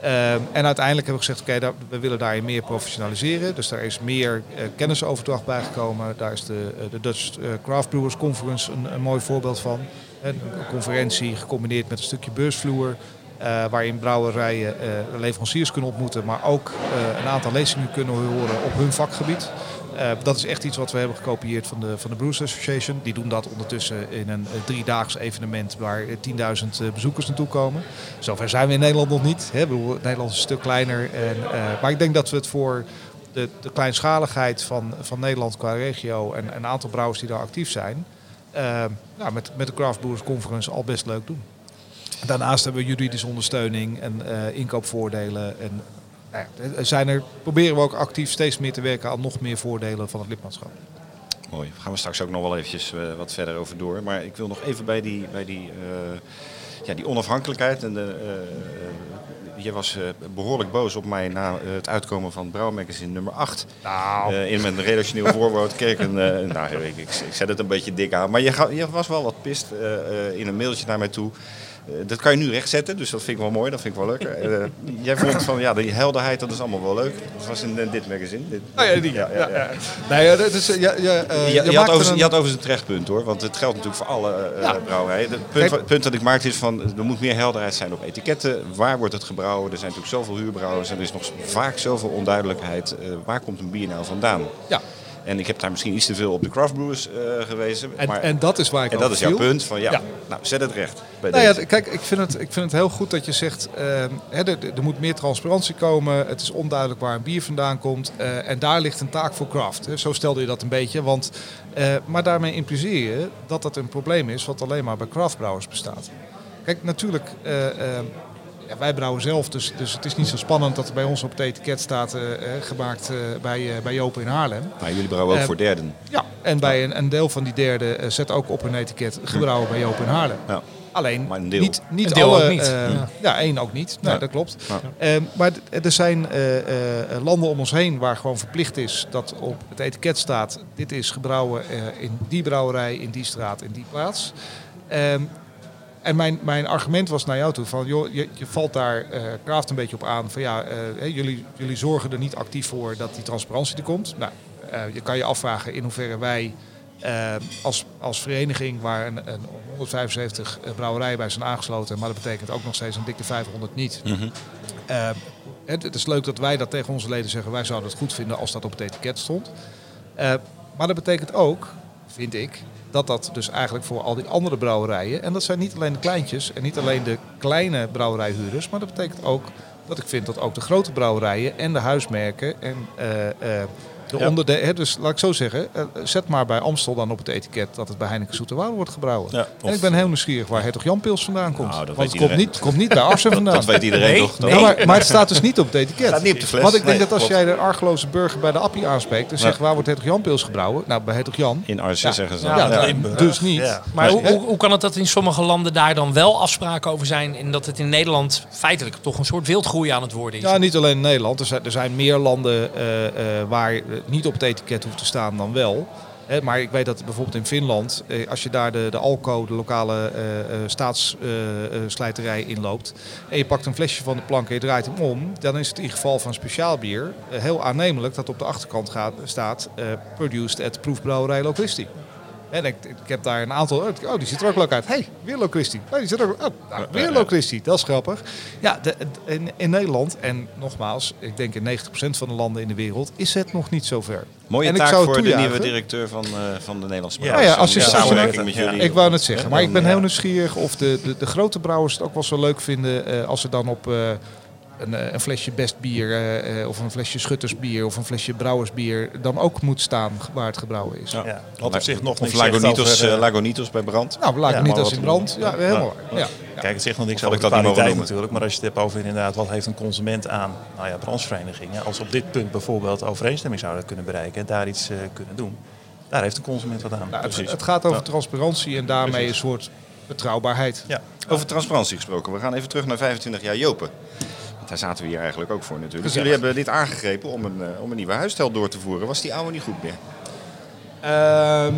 Speaker 3: Eh, en uiteindelijk hebben we gezegd, oké, we willen daarin meer professionaliseren. Dus daar is meer eh, kennisoverdracht bijgekomen. Daar is de, eh, de Dutch eh, Craft Brewers Conference een, mooi voorbeeld van. Een, conferentie gecombineerd met een stukje beursvloer. waarin brouwerijen leveranciers kunnen ontmoeten, maar ook een aantal lezingen kunnen horen op hun vakgebied. Eh, dat is echt iets wat we hebben gekopieerd van de, van de Brewers Association. Die doen dat ondertussen in een eh, driedaags evenement waar eh, 10.000 eh, bezoekers naartoe komen. Zover zijn we in Nederland nog niet. Hè. Bedoel, Nederland is een stuk kleiner. En, maar ik denk dat we het voor de, de kleinschaligheid van, van Nederland qua regio en een aantal brouwers die daar actief zijn, nou, met, met de Craft Brewers Conference al best leuk doen. Daarnaast hebben we juridische ondersteuning en inkoopvoordelen. En, zijn er, proberen we ook actief steeds meer te werken aan nog meer voordelen van het lidmaatschap.
Speaker 2: Mooi. Daar gaan we straks ook nog wel eventjes eh, wat verder over door. Maar ik wil nog even bij die, bij die, eh, ja, die onafhankelijkheid. En de, eh, je was eh, behoorlijk boos op mij na het uitkomen van Brouw Magazine nummer 8.
Speaker 3: Nou,
Speaker 2: in mijn redactioneel voorwoord keek een, nou, ik, ik, ik zet het een beetje dik aan. Maar je, ga- je was wel wat pist in een mailtje naar mij toe. Eh, dat kan je nu rechtzetten, dus dat vind ik wel mooi, dat vind ik wel leuk. Eh, jij vond van, ja, die helderheid, dat is allemaal wel leuk. Dat was in eh, dit magazine. Dit,
Speaker 3: Nou ja, die-
Speaker 2: ja, ja, ja.
Speaker 3: nee, ja, dat is, eh, ja, ja, eh,
Speaker 2: Je,
Speaker 3: je
Speaker 2: je, had over,
Speaker 3: er een-
Speaker 2: je had over zijn terechtpunt hoor, want het geldt natuurlijk voor alle eh, brouwerijen. Het punt,
Speaker 3: Kijk-
Speaker 2: wa- punt dat ik maakte is van, er moet meer helderheid zijn op etiketten. Waar wordt het gebrouwen? Er zijn natuurlijk zoveel huurbrouwers en er is nog vaak zoveel onduidelijkheid. Eh, waar komt een bier nou vandaan?
Speaker 3: Ja,
Speaker 2: En ik heb daar misschien iets te veel op de craft brewers eh, gewezen.
Speaker 3: en,
Speaker 2: maar,
Speaker 3: en dat is waar ik
Speaker 2: en dat is jouw
Speaker 3: viel.
Speaker 2: punt van ja,
Speaker 3: Ja.
Speaker 2: Nou zet het recht. Bij
Speaker 3: Nou ja,
Speaker 2: deze.
Speaker 3: kijk, ik vind, het, ik vind het heel goed dat je zegt, ehm, hè, er, er moet meer transparantie komen. Het is onduidelijk waar een bier vandaan komt. eh, en daar ligt een taak voor craft. Hè. Zo stelde je dat een beetje. Want, eh, maar daarmee impliceer je dat dat een probleem is wat alleen maar bij craftbrouwers bestaat. Kijk, natuurlijk, eh, ehm, ja, wij brouwen zelf, dus, dus het is niet zo spannend dat er bij ons op het etiket staat eh, eh, gemaakt eh, bij, eh, bij Jopen in Haarlem.
Speaker 2: Maar jullie brouwen ook voor derden.
Speaker 3: Ja, en bij een, een deel van die derde zet ook op een etiket gebrouwen bij Joop in Haarlem.
Speaker 2: Ja.
Speaker 3: Alleen
Speaker 2: Maar een deel.
Speaker 3: niet, niet
Speaker 1: Een deel
Speaker 3: alle.
Speaker 1: ook niet.
Speaker 3: eh,
Speaker 1: Ja.
Speaker 3: ja. één ook niet. Nee,
Speaker 2: Ja.
Speaker 3: dat klopt.
Speaker 2: Ja.
Speaker 3: Eh, maar er zijn eh, eh, landen om ons heen waar gewoon verplicht is dat op het etiket staat: dit is gebrouwen eh, in die brouwerij, in die straat, in die plaats. En mijn, mijn argument was naar jou toe van, joh, je, je valt daar eh Kraft een beetje op aan van ja, eh, hè, jullie, jullie zorgen er niet actief voor dat die transparantie er komt. Nou, eh, je kan je afvragen in hoeverre wij eh, als, als vereniging waar een, een 175 brouwerijen bij zijn aangesloten, maar dat betekent ook nog steeds een dikke 500 niet. Eh, het, het is leuk dat wij dat tegen onze leden zeggen, wij zouden het goed vinden als dat op het etiket stond. Eh, maar dat betekent ook, vind ik, dat dat dus eigenlijk voor al die andere brouwerijen, en dat zijn niet alleen de kleintjes en niet alleen de kleine brouwerijhuurders, maar dat betekent ook dat ik vind dat ook de grote brouwerijen en de huismerken en eh, eh, de
Speaker 2: Ja.
Speaker 3: onderde- hè, dus laat ik zo zeggen, eh, zet maar bij Amstel dan op het etiket dat het bij Heineken Zoeterwoude wordt gebrouwen.
Speaker 2: Ja,
Speaker 3: en ik ben heel nieuwsgierig waar Hertog Jan Pils vandaan komt.
Speaker 2: Nou, dat
Speaker 3: Want het komt niet, komt niet bij Arsen vandaan.
Speaker 2: Dat weet iedereen
Speaker 1: Nee,
Speaker 2: toch?
Speaker 3: Ja, maar, maar het staat dus niet op het etiket.
Speaker 2: Staat niet op de fles.
Speaker 3: Want ik denk
Speaker 2: Nee,
Speaker 3: dat als
Speaker 2: klopt.
Speaker 3: jij de argeloze burger bij de appie aanspreekt en zegt waar wordt Hertog Jan Pils gebrouwen? Nou, bij Hertog Jan.
Speaker 2: In Arsen
Speaker 3: Ja.
Speaker 2: zeggen ze
Speaker 1: Ja,
Speaker 2: dan.
Speaker 3: Dus niet.
Speaker 5: Ja.
Speaker 1: Maar hoe, hoe, hoe kan het dat in sommige landen daar dan wel afspraken over zijn en dat het in Nederland feitelijk toch een soort wildgroei aan het worden is?
Speaker 3: Ja, niet alleen in Nederland. Er zijn, er zijn meer landen eh, eh, waar niet op het etiket hoeft te staan dan wel. Maar ik weet dat bijvoorbeeld in Finland, eh, als je daar de, de Alco, de lokale staatsslijterij inloopt, en je pakt een flesje van de plank en je draait hem om, dan is het in geval van speciaal bier eh, heel aannemelijk dat op de achterkant gaat, staat eh, produced at proefbrouwerij Locristi. En ik, ik heb daar een aantal. Oh, die ziet er ook leuk uit. hey, weer Locristi. Oh, die zit er ook. Oh, nou, weer. Dat is grappig. Ja, de, de- in, in Nederland, en nogmaals, ik denk in 90% van de landen in de wereld, is het nog niet zo ver.
Speaker 2: Mooie
Speaker 3: En ik
Speaker 2: taak
Speaker 3: zou het
Speaker 2: voor de nieuwe directeur van, eh, van de Nederlandse
Speaker 5: Ja,
Speaker 2: Brouwers.
Speaker 3: ja, als je-
Speaker 2: In
Speaker 3: als je-
Speaker 2: samenwerking met
Speaker 5: Ja.
Speaker 3: Ik wou net zeggen, maar ik ben heel
Speaker 5: ja.
Speaker 3: nieuwsgierig of de, de, de grote brouwers het ook wel zo leuk vinden eh, als ze dan op eh, een, eh, een flesje best bier eh, eh, of een flesje schuttersbier of een flesje brouwersbier dan ook moet staan waar het gebrouwen is.
Speaker 5: Ja. Wat op zich nog niks over,
Speaker 2: Lagunitos bij brand.
Speaker 3: Nou, ik
Speaker 5: Ja,
Speaker 3: in brand. Ja, helemaal. Ja. Ja.
Speaker 5: Kijk, het zegt nog niks over
Speaker 2: ik
Speaker 5: de kwaliteit natuurlijk. Maar als je het hebt over inderdaad, wat heeft een consument aan nou ja, brancheverenigingen. Als we op dit punt bijvoorbeeld overeenstemming zouden kunnen bereiken en daar iets eh, kunnen doen. Daar heeft een consument wat aan.
Speaker 3: Nou, het,
Speaker 5: Precies.
Speaker 3: het gaat over
Speaker 5: Ja.
Speaker 3: transparantie en daarmee
Speaker 5: Precies.
Speaker 3: een soort betrouwbaarheid.
Speaker 5: Ja.
Speaker 2: Over transparantie gesproken. We gaan even terug naar 25 jaar Jopen. Want daar zaten we hier eigenlijk ook voor natuurlijk.
Speaker 3: Gezellig.
Speaker 2: Jullie hebben dit aangegrepen om een, eh, om een nieuwe huisstijl door te voeren. Was die oude niet goed meer?
Speaker 3: Ehm,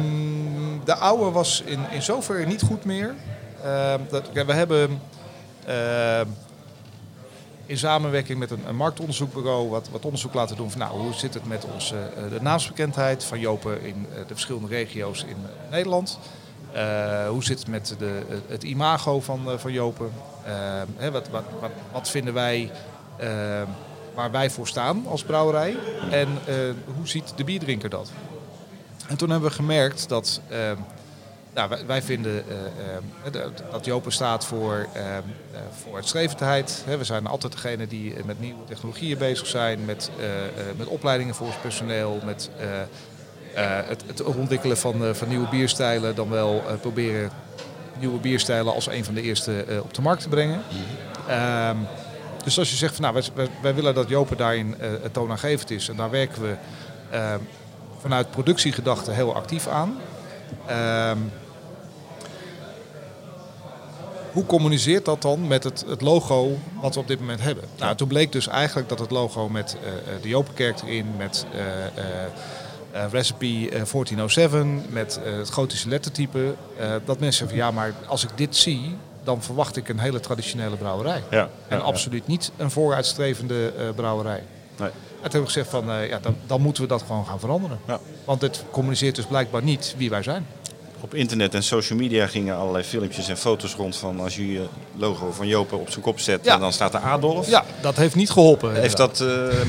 Speaker 3: de oude was in, in zoverre niet goed meer. Ehm, dat, we hebben ehm, in samenwerking met een, een marktonderzoekbureau wat, wat onderzoek laten doen van nou, hoe zit het met onze eh, de naamsbekendheid van Jopen in eh, de verschillende regio's in Nederland. Eh, hoe zit het met de, het imago van, van Jopen? Ehm, wat, wat, wat, wat vinden wij ehm, waar wij voor staan als brouwerij? En eh, hoe ziet de bierdrinker dat? En toen hebben we gemerkt dat ehm, nou, wij, vinden eh, dat- Jopen staat voor, eh, voor uitstrevendheid. We zijn altijd degene die met nieuwe technologieën bezig zijn, met, met opleidingen voor ons personeel, met het, het ontwikkelen van, van nieuwe bierstijlen, dan wel proberen nieuwe bierstijlen als een van de eerste eh, op de markt te brengen. Ehm, dus als je zegt van nou, wij, wij, willen dat Jopen daarin eh, toonaangevend is en daar werken we ehm, vanuit productiegedachten heel actief aan. Ehm, hoe communiceert dat dan met het, het logo wat we op dit moment hebben? Nou, toen bleek dus eigenlijk dat het logo met eh, de Jopenkerk erin, met eh, eh, eh, Recipe eh, 1407, met eh, het gotische lettertype, eh, dat mensen zeggen van ja, maar als ik dit zie, dan verwacht ik een hele traditionele brouwerij.
Speaker 2: Ja,
Speaker 3: En
Speaker 2: ja,
Speaker 3: absoluut niet een vooruitstrevende eh, brouwerij.
Speaker 2: Nee.
Speaker 3: En toen hebben we gezegd van eh, ja, dan, dan moeten we dat gewoon gaan veranderen.
Speaker 2: Ja.
Speaker 3: Want het communiceert dus blijkbaar niet wie wij zijn.
Speaker 2: Op internet en social media gingen allerlei filmpjes en foto's rond van als je je logo van Jopen op zijn kop zet
Speaker 3: Ja.
Speaker 2: en dan staat er Adolf.
Speaker 3: Ja, dat heeft niet geholpen.
Speaker 2: Heeft dat,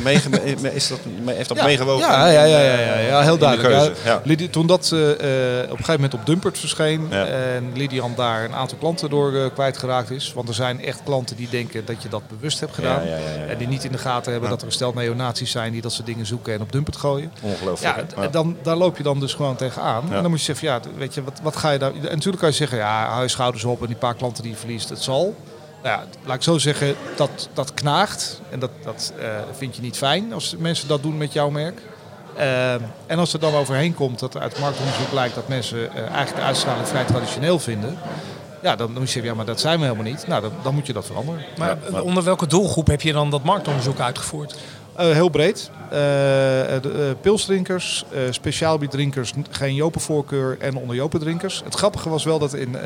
Speaker 2: meege- is dat, heeft dat
Speaker 3: ja.
Speaker 2: meegewogen?
Speaker 3: Ja, ja, ja, ja, ja, ja, heel duidelijk.
Speaker 2: keuze?
Speaker 3: Toen dat eh, eh, op een gegeven moment op Dumpert verscheen en Lidian daar een aantal klanten door eh, kwijtgeraakt is. Want er zijn echt klanten die denken dat je dat bewust hebt gedaan. En die niet in de gaten hebben dat er een stel neonazies zijn die dat soort dingen zoeken en op Dumpert gooien.
Speaker 2: Ongelooflijk.
Speaker 3: Ja, dan, daar loop je dan dus gewoon tegenaan. En dan moet je zeggen, ja, weet je, wat, wat ga je daar... En natuurlijk kan je zeggen, ja, hou je schouders op en die paar klanten die je verliest, het zal. Nou ja, laat ik zo zeggen, dat, dat knaagt. En dat, dat eh, vind je niet fijn als mensen dat doen met jouw merk. Eh, en als er dan overheen komt dat er uit marktonderzoek blijkt dat mensen eh, eigenlijk de uitstraling vrij traditioneel vinden. Ja, dan, dan moet je zeggen, ja, maar dat zijn we helemaal niet. Nou, dan, dan moet je dat veranderen.
Speaker 1: Maar onder welke doelgroep heb je dan dat marktonderzoek uitgevoerd?
Speaker 3: Eh, heel breed. Eh, pilsdrinkers, speciaalbierdrinkers, n- geen jopenvoorkeur en onder jopendrinkers. Het grappige was wel dat in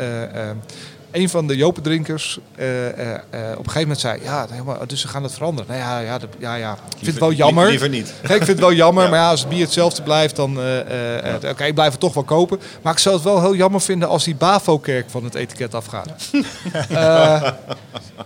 Speaker 3: een van de jopendrinkers eh, op een gegeven moment zei... Ja, dus ze gaan het veranderen. Nou ja, ja, ja, ja. ik vind het wel jammer.
Speaker 2: Liever niet.
Speaker 3: Ik vind het wel jammer,
Speaker 2: Ja.
Speaker 3: maar ja, als het bier hetzelfde blijft, dan... Oké, ik blijf het toch wel kopen. Maar ik zou het wel heel jammer vinden als die Bavo-kerk van het etiket afgaat.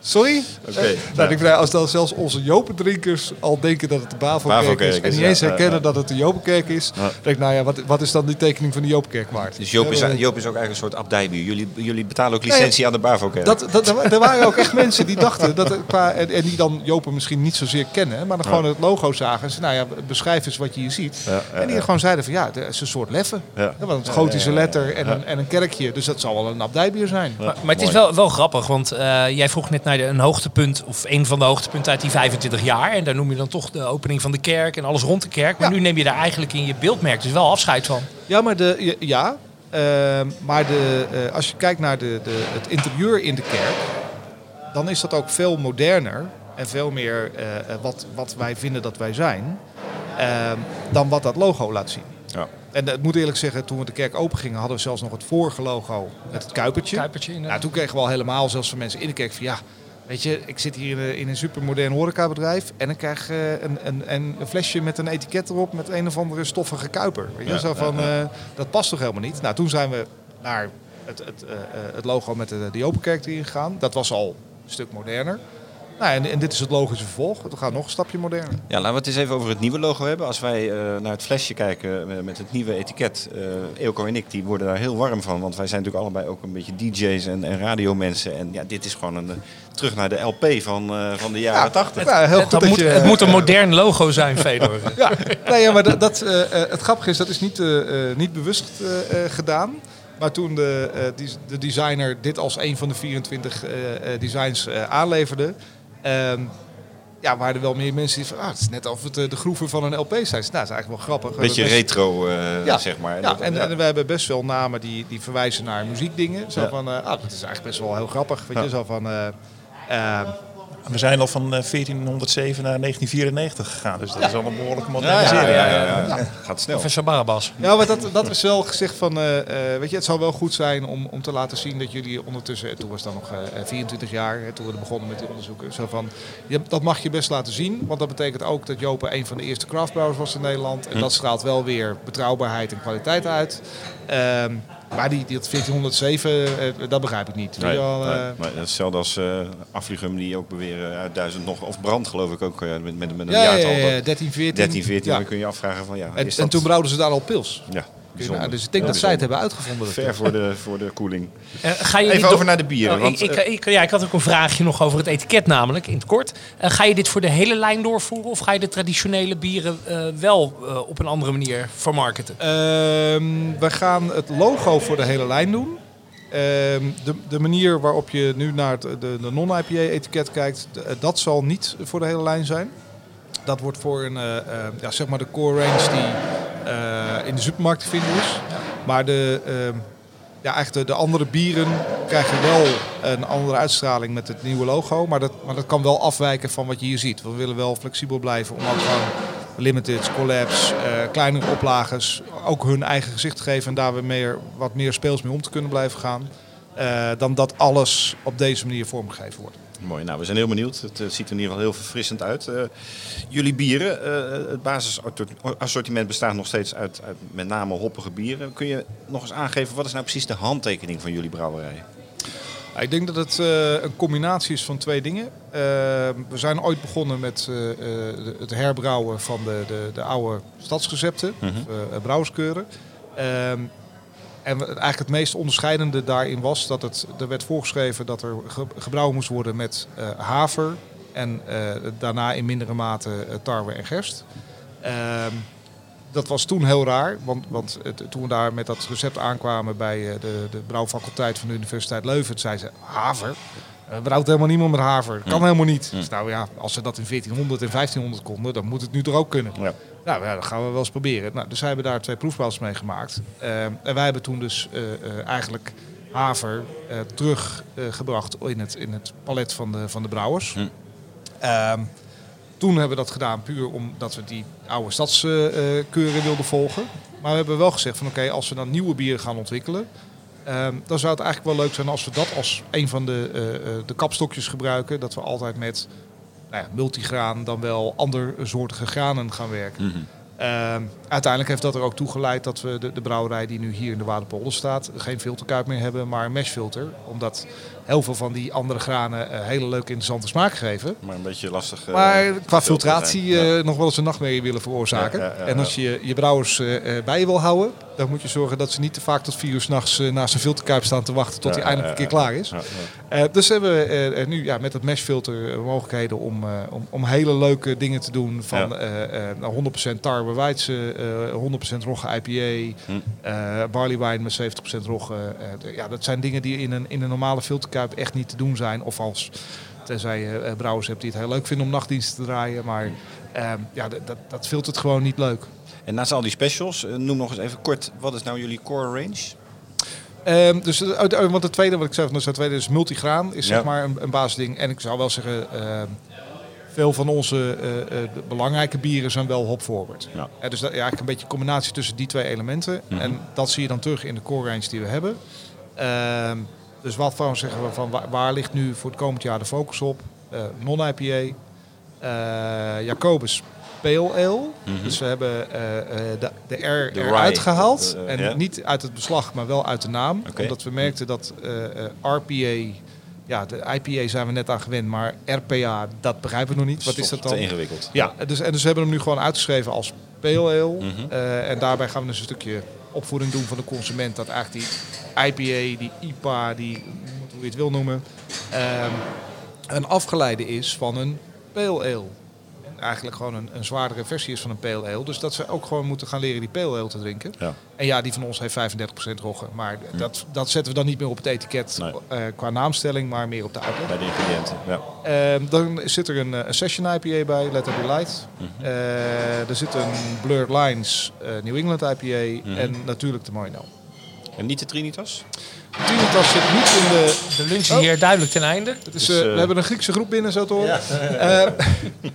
Speaker 3: Sorry?
Speaker 2: Oké.
Speaker 3: Nou, ik als dan zelfs onze Jopendrinkers al denken dat het de Bavo-kerk is... en niet eens herkennen dat het de Jopenkerk is... Dan denk ik, nou ja, wat, wat is dan die tekening van de Jopenkerk waard?
Speaker 2: Dus Joop is, Joop is ook eigenlijk een soort abdijbier. Jullie, jullie betalen ook licentie aan de Bavo-kerk.
Speaker 3: Dat, dat, er wa- waren ook echt mensen die dachten, dat qua, en, en die dan Jopen misschien niet zozeer kennen, maar dan gewoon het logo zagen. En zeiden, nou ja, beschrijf eens wat je hier ziet.
Speaker 2: Ja, ja,
Speaker 3: en die
Speaker 2: ja.
Speaker 3: gewoon zeiden van ja, het is een soort leffen.
Speaker 2: Ja.
Speaker 3: Ja, want het gotische letter en, een, en een kerkje, dus dat zal wel een abdijbier zijn.
Speaker 1: Maar, maar het is wel, wel grappig, want eh, jij vroeg net naar de, een hoogtepunt, of een van de hoogtepunten uit die 25 jaar. En daar noem je dan toch de opening van de kerk en alles rond de kerk. Maar
Speaker 3: Ja.
Speaker 1: nu neem je daar eigenlijk in je beeldmerk dus wel afscheid van.
Speaker 3: Ja, maar, de, ja, maar de, eh, als je kijkt naar de, de, het interieur in de kerk, dan is dat ook veel moderner en veel meer eh, eh, wat, wat wij vinden dat wij zijn, ehm, dan wat dat logo laat zien.
Speaker 2: Ja.
Speaker 3: En ik moet eerlijk zeggen, toen we de kerk open gingen, hadden we zelfs nog het vorige logo met het kuipertje.
Speaker 1: Kuipertje.
Speaker 3: Nou, toen kregen we al helemaal, zelfs van mensen in de kerk, van ja, weet je, ik zit hier in een, in een supermodern horecabedrijf en ik krijg eh, een, een, een, een flesje met een etiket erop met een of andere stoffige kuiper. Weet je?
Speaker 2: Ja,
Speaker 3: Zo van, eh, dat past toch helemaal niet? Nou, toen zijn we naar het, het, eh, het logo met de, de Open Kerk erin gegaan. Dat was al een stuk moderner. Nou, en, en dit is het logische vervolg. We gaan nog een stapje moderner.
Speaker 2: Ja, laten we het eens even over het nieuwe logo hebben. Als wij eh, naar het flesje kijken eh, met het nieuwe etiket, eh Eelco en ik, die worden daar heel warm van. Want wij zijn natuurlijk allebei ook een beetje DJ's en, en radiomensen. En ja, dit is gewoon een, terug naar de LP van, eh, van de jaren 80.
Speaker 3: Ja, heel
Speaker 1: Het,
Speaker 3: goed
Speaker 1: dat
Speaker 3: dat
Speaker 1: moet,
Speaker 3: je-
Speaker 1: het moet een modern logo zijn, Fedor.
Speaker 3: Ja, nee, ja, maar dat, dat, het grappige is, dat is niet, niet bewust gedaan. Maar toen de, eh, die- de designer dit als een van de 24 eh, eh, designs eh, aanleverde... ehm, ja, waren er wel meer mensen die van... Ah, het is net of het eh, de groeven van een LP zijn. Nou, dat is eigenlijk wel grappig.
Speaker 2: Beetje
Speaker 3: best-
Speaker 2: retro, eh,
Speaker 3: Ja,
Speaker 2: zeg maar.
Speaker 3: Ja, en,
Speaker 2: ja.
Speaker 3: en we hebben best wel namen die, die verwijzen naar muziekdingen. Zo van, eh, ah, dat is eigenlijk best wel heel grappig. Weet je, zo van... eh, ehm,
Speaker 5: We zijn al van eh, 1407 naar 1994 gegaan, dus dat is al een behoorlijke
Speaker 2: ja, ja,
Speaker 5: modernisering.
Speaker 2: ja, ja, ja. Gaat snel.
Speaker 1: Professor Barabas.
Speaker 3: Ja, maar dat, dat is wel gezegd van, eh, eh, weet je, het zou wel goed zijn om, om te laten zien dat jullie ondertussen, en toen was het dan nog eh, 24 jaar, hè, toen we begonnen met die onderzoeken, zo van, je, dat mag je best laten zien, want dat betekent ook dat Jopen een van de eerste craftbrouwers was in Nederland. En dat straalt wel weer betrouwbaarheid en kwaliteit uit. Ehm, Maar die, die dat 1407, eh, dat begrijp ik niet.
Speaker 2: Nee,
Speaker 3: wel,
Speaker 2: nee,
Speaker 3: eh,
Speaker 2: maar hetzelfde als eh Afligum die ook beweren uit duizend nog, of brand geloof ik ook, eh, met, met, met een
Speaker 3: ja, ja,
Speaker 2: jaartal.
Speaker 3: ja, ja, 13, 14.
Speaker 2: 13, 14,
Speaker 3: Ja.
Speaker 2: dan kun je afvragen van ja,
Speaker 3: En, en
Speaker 2: dat
Speaker 3: toen brouwden ze daar al pils.
Speaker 2: ja, bijzonder.
Speaker 3: Nou, dus ik denk
Speaker 2: Ja,
Speaker 3: dat zij het hebben uitgevonden.
Speaker 2: Ver voor de, voor de koeling.
Speaker 1: Eh, ga je
Speaker 2: Even over naar de bieren,
Speaker 1: Oh,
Speaker 2: want,
Speaker 1: ik, ik,
Speaker 2: eh,
Speaker 1: ik- ja, ik had ook een vraagje nog over het etiket namelijk, in het kort. Eh, ga je dit voor de hele lijn doorvoeren of ga je de traditionele bieren eh, wel eh, op een andere manier vermarkten?
Speaker 3: Ehm, we gaan het logo voor de hele lijn doen. Ehm, de, de manier waarop je nu naar het, de, de non-IPA-etiket kijkt, dat zal niet voor de hele lijn zijn. Dat wordt voor een, ja, zeg maar de core range die in de supermarkt te vinden is. Maar de, ehm, ja, eigenlijk de, de andere bieren krijgen wel een andere uitstraling met het nieuwe logo. Maar dat, maar dat kan wel afwijken van wat je hier ziet. We willen wel flexibel blijven om ook gewoon limiteds, collabs, eh, kleinere oplages ook hun eigen gezicht te geven. En daar weer meer, wat meer speels mee om te kunnen blijven gaan. eh, dan dat alles op deze manier vormgegeven wordt.
Speaker 2: Mooi, nou we zijn heel benieuwd. Het eh, ziet er in ieder geval heel verfrissend uit. Eh, jullie bieren, eh, het basisassortiment bestaat nog steeds uit, uit met name hoppige bieren. Kun je nog eens aangeven, wat is nou precies de handtekening van jullie brouwerij?
Speaker 3: Ik denk dat het een combinatie is van twee dingen. We zijn ooit begonnen met het herbrouwen van de, de, de oude stadsrecepten,
Speaker 2: Mhm.
Speaker 3: of, eh, brouwerskeuren. En eigenlijk het meest onderscheidende daarin was dat het, er werd voorgeschreven dat er ge- gebrouwen moest worden met eh, haver en eh, daarna in mindere mate eh, tarwe en gerst. Ehm, dat was toen heel raar, want, want toen we daar met dat recept aankwamen bij de, de brouwfaculteit van de Universiteit Leuven, zei ze haver. Eh brouwt helemaal niemand met haver. Kan helemaal niet. Dus nou ja, als ze dat in 1400 en 1500 konden, dan moet het nu toch ook kunnen.
Speaker 2: Ja.
Speaker 3: Nou ja, dat gaan we wel eens proberen. Nou, dus wij hebben daar twee proefbouwers mee gemaakt. Eh, en wij hebben toen dus eh, eigenlijk haver teruggebracht in, het, in het palet van de, van de brouwers.
Speaker 2: Hm.
Speaker 3: Ehm, toen hebben we dat gedaan puur omdat we die oude stadskeuren wilden volgen. Maar we hebben wel gezegd van oké, als we dan nieuwe bieren gaan ontwikkelen... ehm, dan zou het eigenlijk wel leuk zijn als we dat als een van de, eh, eh, de kapstokjes gebruiken. Dat we altijd met nou ja, multigraan dan wel andersoortige granen gaan werken.
Speaker 2: Mhm.
Speaker 3: Ehm, uiteindelijk heeft dat er ook toe geleid dat we de, de brouwerij die nu hier in de Waterpolder staat, geen filterkuip meer hebben, maar een meshfilter. Omdat heel veel van die andere granen eh, hele leuke interessante smaak geven.
Speaker 2: Maar een beetje lastig. eh,
Speaker 3: Maar qua filtratie.
Speaker 2: Ja.
Speaker 3: eh, nog wel eens een nachtmerrie willen veroorzaken.
Speaker 2: Ja,
Speaker 3: en als je je brouwers bij je wil houden, dan moet je zorgen dat ze niet te vaak tot vier uur s'nachts naast een filterkuip staan te wachten tot hij eindelijk een keer klaar is. Dus hebben we nu ja, met het meshfilter mogelijkheden om, om, om hele leuke dingen te doen. Van
Speaker 2: Ja.
Speaker 3: eh, eh, nou, 100% tarwe weidse, eh 100% rogge IPA,
Speaker 2: Hm.
Speaker 3: eh barley wine met 70% rogge. Eh, ja, dat zijn dingen die in een, in een normale filterkuip echt niet te doen zijn. Of als, tenzij je eh, brouwers hebt die het heel leuk vinden om nachtdiensten te draaien. Maar eh, ja, d- dat, dat filtert gewoon niet leuk.
Speaker 2: En naast al die specials, eh, noem nog eens even kort, wat is nou jullie core range?
Speaker 3: Ehm, dus eh, want het tweede wat ik zei, dus het tweede is multigraan, is
Speaker 2: Ja.
Speaker 3: zeg maar een, een basisding. En ik zou wel zeggen, ehm, veel van onze eh, eh, belangrijke bieren zijn wel hop forward.
Speaker 2: Ja.
Speaker 3: Dus dat, ja, eigenlijk een beetje een combinatie tussen die twee elementen.
Speaker 2: Mhm.
Speaker 3: En dat zie je dan terug in de core range die we hebben. Ehm, dus wat van zeggen we van waar, waar ligt nu voor het komend jaar de focus op? Eh, Non-IPA, Jacobus Pale Ale.
Speaker 2: Mhm.
Speaker 3: Dus we hebben de, de R
Speaker 2: De
Speaker 3: eruit gehaald.
Speaker 2: eh,
Speaker 3: en niet uit het beslag, maar wel uit de naam. Omdat we merkten dat RPA, ja, de IPA zijn we net aan gewend, maar RPA, dat begrijpen we nog niet. Wat is dat
Speaker 2: Te
Speaker 3: dan?
Speaker 2: ingewikkeld.
Speaker 3: Ja, dus, en dus we hebben hem nu gewoon uitgeschreven als pale ale.
Speaker 2: Mhm.
Speaker 3: Eh, en daarbij gaan we dus een stukje opvoeding doen van de consument. Dat eigenlijk die IPA, die IPA, die, hoe je het wil noemen, ehm, een afgeleide is van een pale ale. En eigenlijk gewoon een, een zwaardere versie is van een pale ale. Dus dat ze ook gewoon moeten gaan leren die pale ale te drinken.
Speaker 2: Ja.
Speaker 3: En ja, die van ons heeft 35% rogge. Maar dat, dat zetten we dan niet meer op het etiket
Speaker 2: Nee.
Speaker 3: eh, qua naamstelling, maar meer op de uitleg.
Speaker 2: Bij de ingrediënten. Ja.
Speaker 3: Ehm, dan zit er een, eh, een Session IPA bij, Let It Be Light.
Speaker 2: Mhm.
Speaker 3: Eh, er zit een Blurred Lines eh, New England IPA
Speaker 2: Mhm.
Speaker 3: en natuurlijk de Moino.
Speaker 2: En niet de Trinitas?
Speaker 3: Trinitas zit niet in de...
Speaker 1: De lunch is
Speaker 3: Oh.
Speaker 1: hier duidelijk ten einde.
Speaker 3: Het is,
Speaker 2: Dus,
Speaker 3: we hebben een Griekse groep binnen, zo te horen. Eh,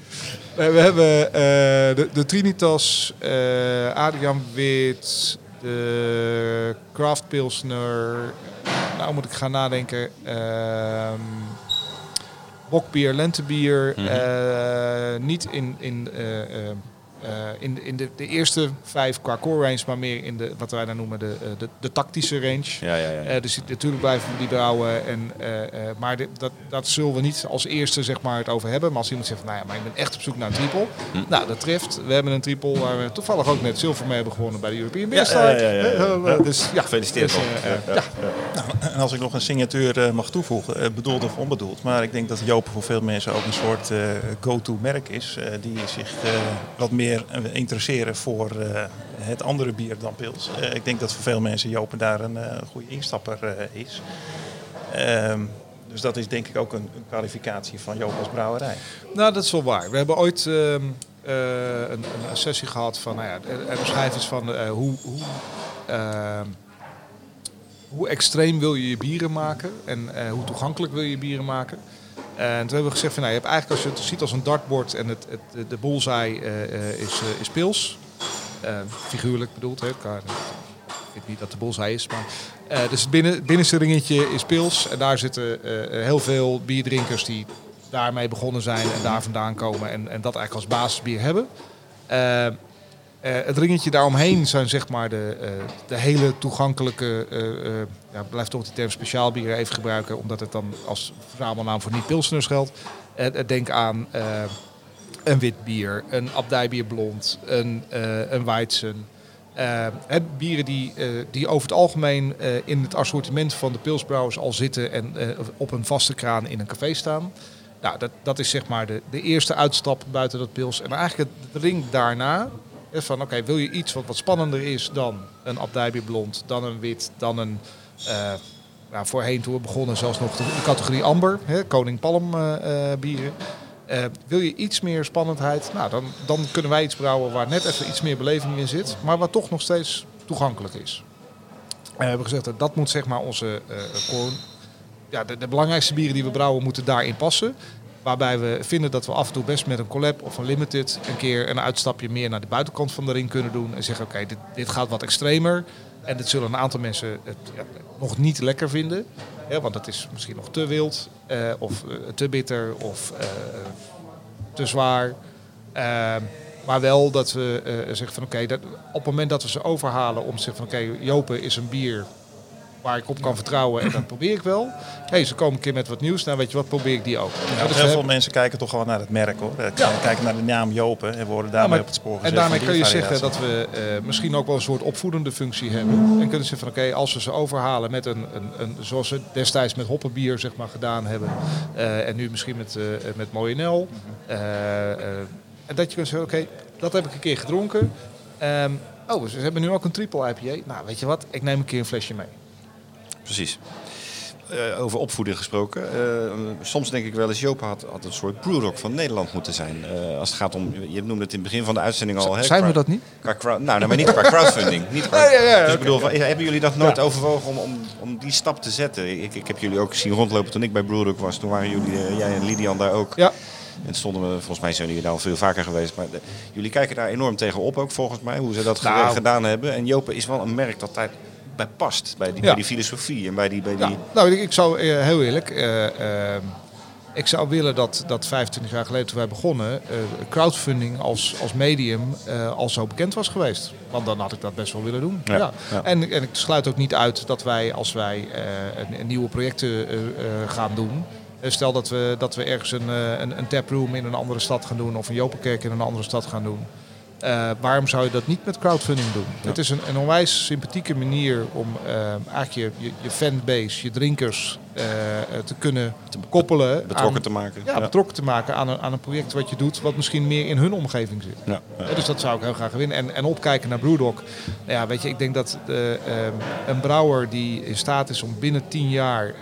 Speaker 3: we we hebben eh, de, de Trinitas, eh Adrian Wit, de Craft Pilsner. Nou moet ik gaan nadenken. Ehm bokbier, lentebier.
Speaker 2: Mhm.
Speaker 3: eh, niet in, in eh, eh, eh, in, in de, de eerste vijf qua core range, maar meer in de, wat wij dan noemen de, eh, de, de tactische range.
Speaker 2: Ja, ja, ja.
Speaker 3: Eh, dus natuurlijk blijven we die bouwen. En, eh, eh, maar dat, dat zullen we niet als eerste zeg maar, het over hebben. Maar als iemand zegt, van, nou ja, maar ik ben echt op zoek naar een triple.
Speaker 2: Hm.
Speaker 3: Nou, dat treft. We hebben een triple waar we toevallig ook net zilver mee hebben gewonnen bij de European Beer
Speaker 2: ja, ja, ja, ja.
Speaker 3: Dus ja,
Speaker 2: Gefeliciteerd
Speaker 3: dus,
Speaker 2: Ja,
Speaker 3: ja.
Speaker 2: ja.
Speaker 5: En als ik nog een signatuur mag toevoegen, bedoeld of onbedoeld. Maar ik denk dat Joop voor veel mensen ook een soort eh, go-to merk is. eh, die zich eh, wat meer interesseren voor eh, het andere bier dan pils. Eh, ik denk dat voor veel mensen Joop daar een eh, goede instapper is. Ehm, dus dat is denk ik ook een, een kwalificatie van Joop als brouwerij.
Speaker 3: Nou, dat is wel waar. We hebben ooit ehm, eh, een, een sessie gehad van, nou ja, er- beschrijven is van hoe, hoe, ehm, hoe extreem wil je je bieren maken en hoe toegankelijk wil je bieren maken. En toen hebben we gezegd van, nou, je hebt eigenlijk als je het ziet als een dartbord en het, het, de bullseye eh, eh, is, eh, is pils. Figuurlijk bedoeld, hè. Ik weet niet dat de bullseye is, maar... dus het binnen, binnenste ringetje is pils. En daar zitten heel veel bierdrinkers die daarmee begonnen zijn en daar vandaan komen. En, en dat eigenlijk als basisbier hebben. Eh, het ringetje daaromheen zijn zeg maar de, eh, de hele toegankelijke... eh ja, blijf toch die term speciaalbieren even gebruiken. Omdat het dan als verzamelnaam voor niet-pilseners geldt. Denk aan... een wit bier, een abdijbier blond, een, eh een Weizen. Bieren die, die over het algemeen in het assortiment van de pilsbrouwers al zitten en op een vaste kraan in een café staan. Nou, dat, dat is zeg maar de, de eerste uitstap buiten dat pils. En eigenlijk het ring daarna, van oké, wil je iets wat wat spannender is dan een abdijbier blond, dan een wit, dan een... eh, nou, voorheen toen we begonnen zelfs nog de, categorie amber, hè, koning palm eh, eh, bieren. Wil je iets meer spannendheid, nou, dan, dan kunnen wij iets brouwen waar net even iets meer beleving in zit, maar wat toch nog steeds toegankelijk is. En we hebben gezegd dat dat moet zeg maar onze core, ja, de, de belangrijkste bieren die we brouwen moeten daarin passen. Waarbij we vinden dat we af en toe best met een collab of een limited een keer een uitstapje meer naar de buitenkant van de ring kunnen doen. En zeggen oké, dit, dit gaat wat extremer. En dit zullen een aantal mensen het, ja, nog niet lekker vinden. Want het is misschien nog te wild eh, of eh, te bitter of eh, te zwaar. Eh, maar wel dat we zeggen van oké, dat op het moment dat we ze overhalen om te zeggen van oké, Jopen is een bier waar ik op kan vertrouwen en dat probeer ik wel. hey, ze komen een keer met wat nieuws, nou weet je wat, probeer ik die ook. Ja,
Speaker 5: heel veel
Speaker 3: hebben-
Speaker 5: mensen kijken toch wel naar het merk hoor. Eh,
Speaker 3: Ja.
Speaker 5: Kijken naar de naam Jopen en worden
Speaker 3: Ja,
Speaker 5: daarmee
Speaker 3: maar-
Speaker 5: op het spoor gezet.
Speaker 3: En daarmee kun je zeggen dat we eh, misschien ook wel een soort opvoedende functie hebben. En kunnen zeggen van oké, als we ze overhalen met een, een, een zoals we destijds met hoppenbier zeg maar gedaan hebben. eh, en nu misschien met, met Mooie Nel. en dat je kunt zeggen oké, dat heb ik een keer gedronken. Ehm, oh, ze hebben nu ook een triple IPA. Nou, weet je wat, ik neem een keer een flesje mee.
Speaker 2: Precies. Eh, over opvoeding gesproken. eh, soms denk ik wel eens, Joop had, had een soort brewdog van Nederland moeten zijn. Eh, als het gaat om, je noemde het in het begin van de uitzending al. hè,
Speaker 3: Zijn we dat niet?
Speaker 2: Qua crowd, nou, nou, maar niet qua crowdfunding. Niet qua,
Speaker 3: Ja, ja, ja,
Speaker 2: dus ik bedoel, van, hebben jullie dat nooit overwogen om, om, om die stap te zetten? Ik, ik heb jullie ook zien rondlopen toen ik bij Brewdog was. Toen waren jullie, jij en Lidian daar ook.
Speaker 3: Ja.
Speaker 2: En stonden we, volgens mij zijn jullie daar al veel vaker geweest. Maar de- jullie kijken daar enorm tegenop ook volgens mij, hoe ze dat
Speaker 3: Nou.
Speaker 2: gedaan hebben. En Jopen is wel een merk dat daar bij past. Bij die,
Speaker 3: Ja.
Speaker 2: bij die filosofie en bij die... Bij die
Speaker 3: Ja, nou, ik, ik zou eh, heel eerlijk. eh, eh, ik zou willen dat, dat 25 jaar geleden toen wij begonnen, crowdfunding als, als medium al zo bekend was geweest. Want dan had ik dat best wel willen doen.
Speaker 2: Ja.
Speaker 3: En, en ik sluit ook niet uit dat wij, als wij nieuwe projecten gaan doen. Stel dat we, dat we ergens een, een, een taproom in een andere stad gaan doen of een Jopenkerk in een andere stad gaan doen. Eh, waarom zou je dat niet met crowdfunding doen? Het is een, een onwijs sympathieke manier om eh, eigenlijk je, je, je fanbase, je drinkers eh, te kunnen koppelen.
Speaker 2: betrokken
Speaker 3: aan-
Speaker 2: te maken.
Speaker 3: Ja, betrokken te maken aan een, aan een project wat je doet, wat misschien meer in hun omgeving zit.
Speaker 2: Ja,
Speaker 3: dus dat zou ik heel graag winnen. En, en opkijken naar Brewdog. Nou Ja, weet je, ik denk dat de, ehm, een brouwer die in staat is om binnen 10 jaar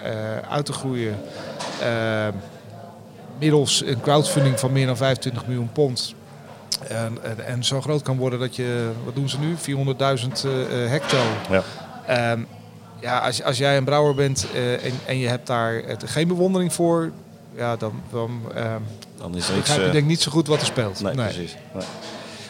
Speaker 3: uit te groeien. ehm, middels een crowdfunding van meer dan 25 miljoen pond. En, en, en zo groot kan worden dat je, wat doen ze nu? 400.000 eh, eh, hecto.
Speaker 2: Ja.
Speaker 3: Ehm, ja, als, als jij een brouwer bent eh, en, en je hebt daar het, geen bewondering voor, ja, dan, dan ehm,
Speaker 2: Dan is
Speaker 3: begrijp je
Speaker 2: eh,
Speaker 3: denk ik niet zo goed wat er speelt.
Speaker 2: nee, precies. Nee.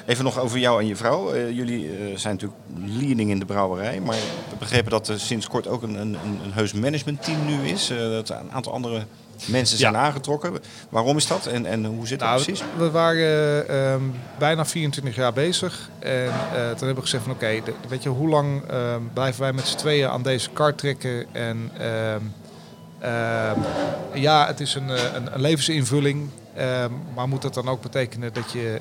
Speaker 2: Even nog over jou en je vrouw. Eh, jullie zijn natuurlijk leading in de brouwerij. Maar we begrepen dat er sinds kort ook een, een, een heus managementteam nu is. eh, dat een aantal andere mensen zijn aangetrokken. Waarom is dat en, en hoe zit dat
Speaker 3: Nou,
Speaker 2: precies?
Speaker 3: we waren ehm, bijna 24 jaar bezig. En eh, toen hebben we gezegd van oké, weet je, hoe lang ehm, blijven wij met z'n tweeën aan deze kar trekken? En ehm, ja, het is een, eh, een, een levensinvulling. maar moet dat dan ook betekenen dat je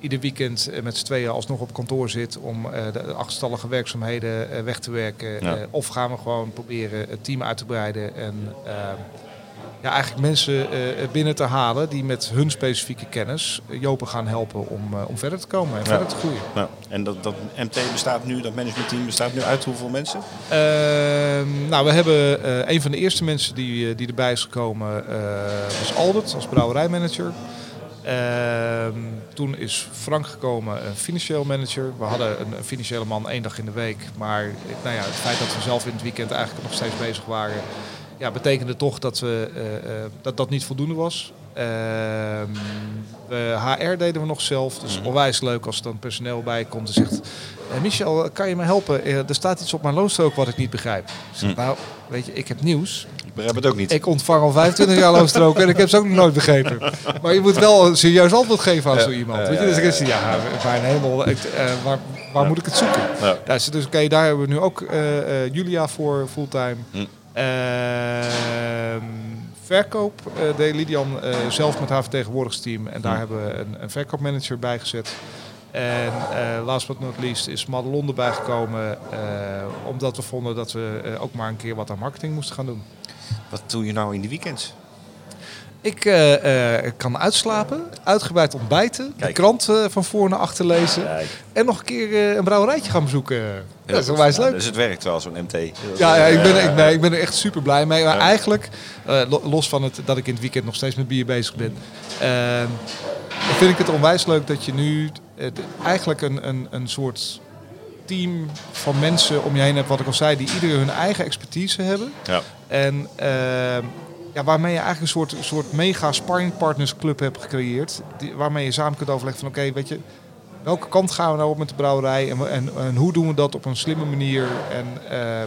Speaker 3: ieder weekend eh, met z'n tweeën alsnog op kantoor zit om de achterstallige werkzaamheden weg te werken?
Speaker 2: Ja.
Speaker 3: Of gaan we gewoon proberen het team uit te breiden en ja, eigenlijk mensen eh, binnen te halen die met hun specifieke kennis eh, Jopen gaan helpen om, eh, om verder te komen en verder te groeien.
Speaker 2: En dat, dat MT bestaat nu, dat managementteam bestaat nu uit hoeveel mensen?
Speaker 3: Ehm, nou, we hebben een van de eerste mensen die, die erbij is gekomen, was Albert als brouwerijmanager. Ehm, toen is Frank gekomen, een financieel manager. We hadden een, een financiële man één dag in de week. Maar nou ja, het feit dat we zelf in het weekend eigenlijk nog steeds bezig waren, ja, betekende toch dat, we, eh, eh, dat dat niet voldoende was. Ehm, HR deden we nog zelf. Dus onwijs leuk als er dan personeel bij komt en zegt... "Eh, Michel, kan je me helpen? Er staat iets op mijn loonstrook wat ik niet begrijp. Ik zeg, Nou, weet je, ik heb nieuws.
Speaker 2: Ik begrijp het ook niet.
Speaker 3: Ik ontvang al 25 jaar loonstrook en ik heb ze ook nog nooit begrepen. Maar je moet wel een serieus antwoord geven aan zo iemand. Weet je? Dus ik zeg, ja, mijn hemel, ik, waar, waar moet ik het zoeken?
Speaker 2: Ja.
Speaker 3: Dus oké, daar hebben we nu ook Julia voor fulltime.
Speaker 2: Hm.
Speaker 3: Ehm, verkoop eh deed Lidian eh, zelf met haar vertegenwoordigsteam. En daar
Speaker 2: Hm.
Speaker 3: hebben we een, een verkoopmanager bij gezet. En eh, last but not least is Madelon erbij gekomen. omdat we vonden dat we ook maar een keer wat aan marketing moesten gaan doen.
Speaker 2: Wat doe je nou in de weekends?
Speaker 3: Ik eh, eh, kan uitslapen, uitgebreid ontbijten, de krant eh, van voor naar achter lezen. En nog een keer een brouwerijtje gaan bezoeken. dat is onwijs leuk.
Speaker 2: Dus het werkt wel, zo'n MT.
Speaker 3: Ja, ja ik, ben, ik, nee, ik ben er echt super blij mee. Maar eigenlijk, lo- los van het dat ik in het weekend nog steeds met bier bezig ben, eh, vind ik het onwijs leuk dat je nu eigenlijk een, een, een soort team van mensen om je heen hebt, wat ik al zei, die ieder hun eigen expertise hebben.
Speaker 2: Ja.
Speaker 3: En eh, ja, waarmee je eigenlijk een soort, soort mega sparringpartners club hebt gecreëerd. Die, waarmee je samen kunt overleggen van oké, weet je, welke kant gaan we nou op met de brouwerij en, en, en hoe doen we dat op een slimme manier. En, eh,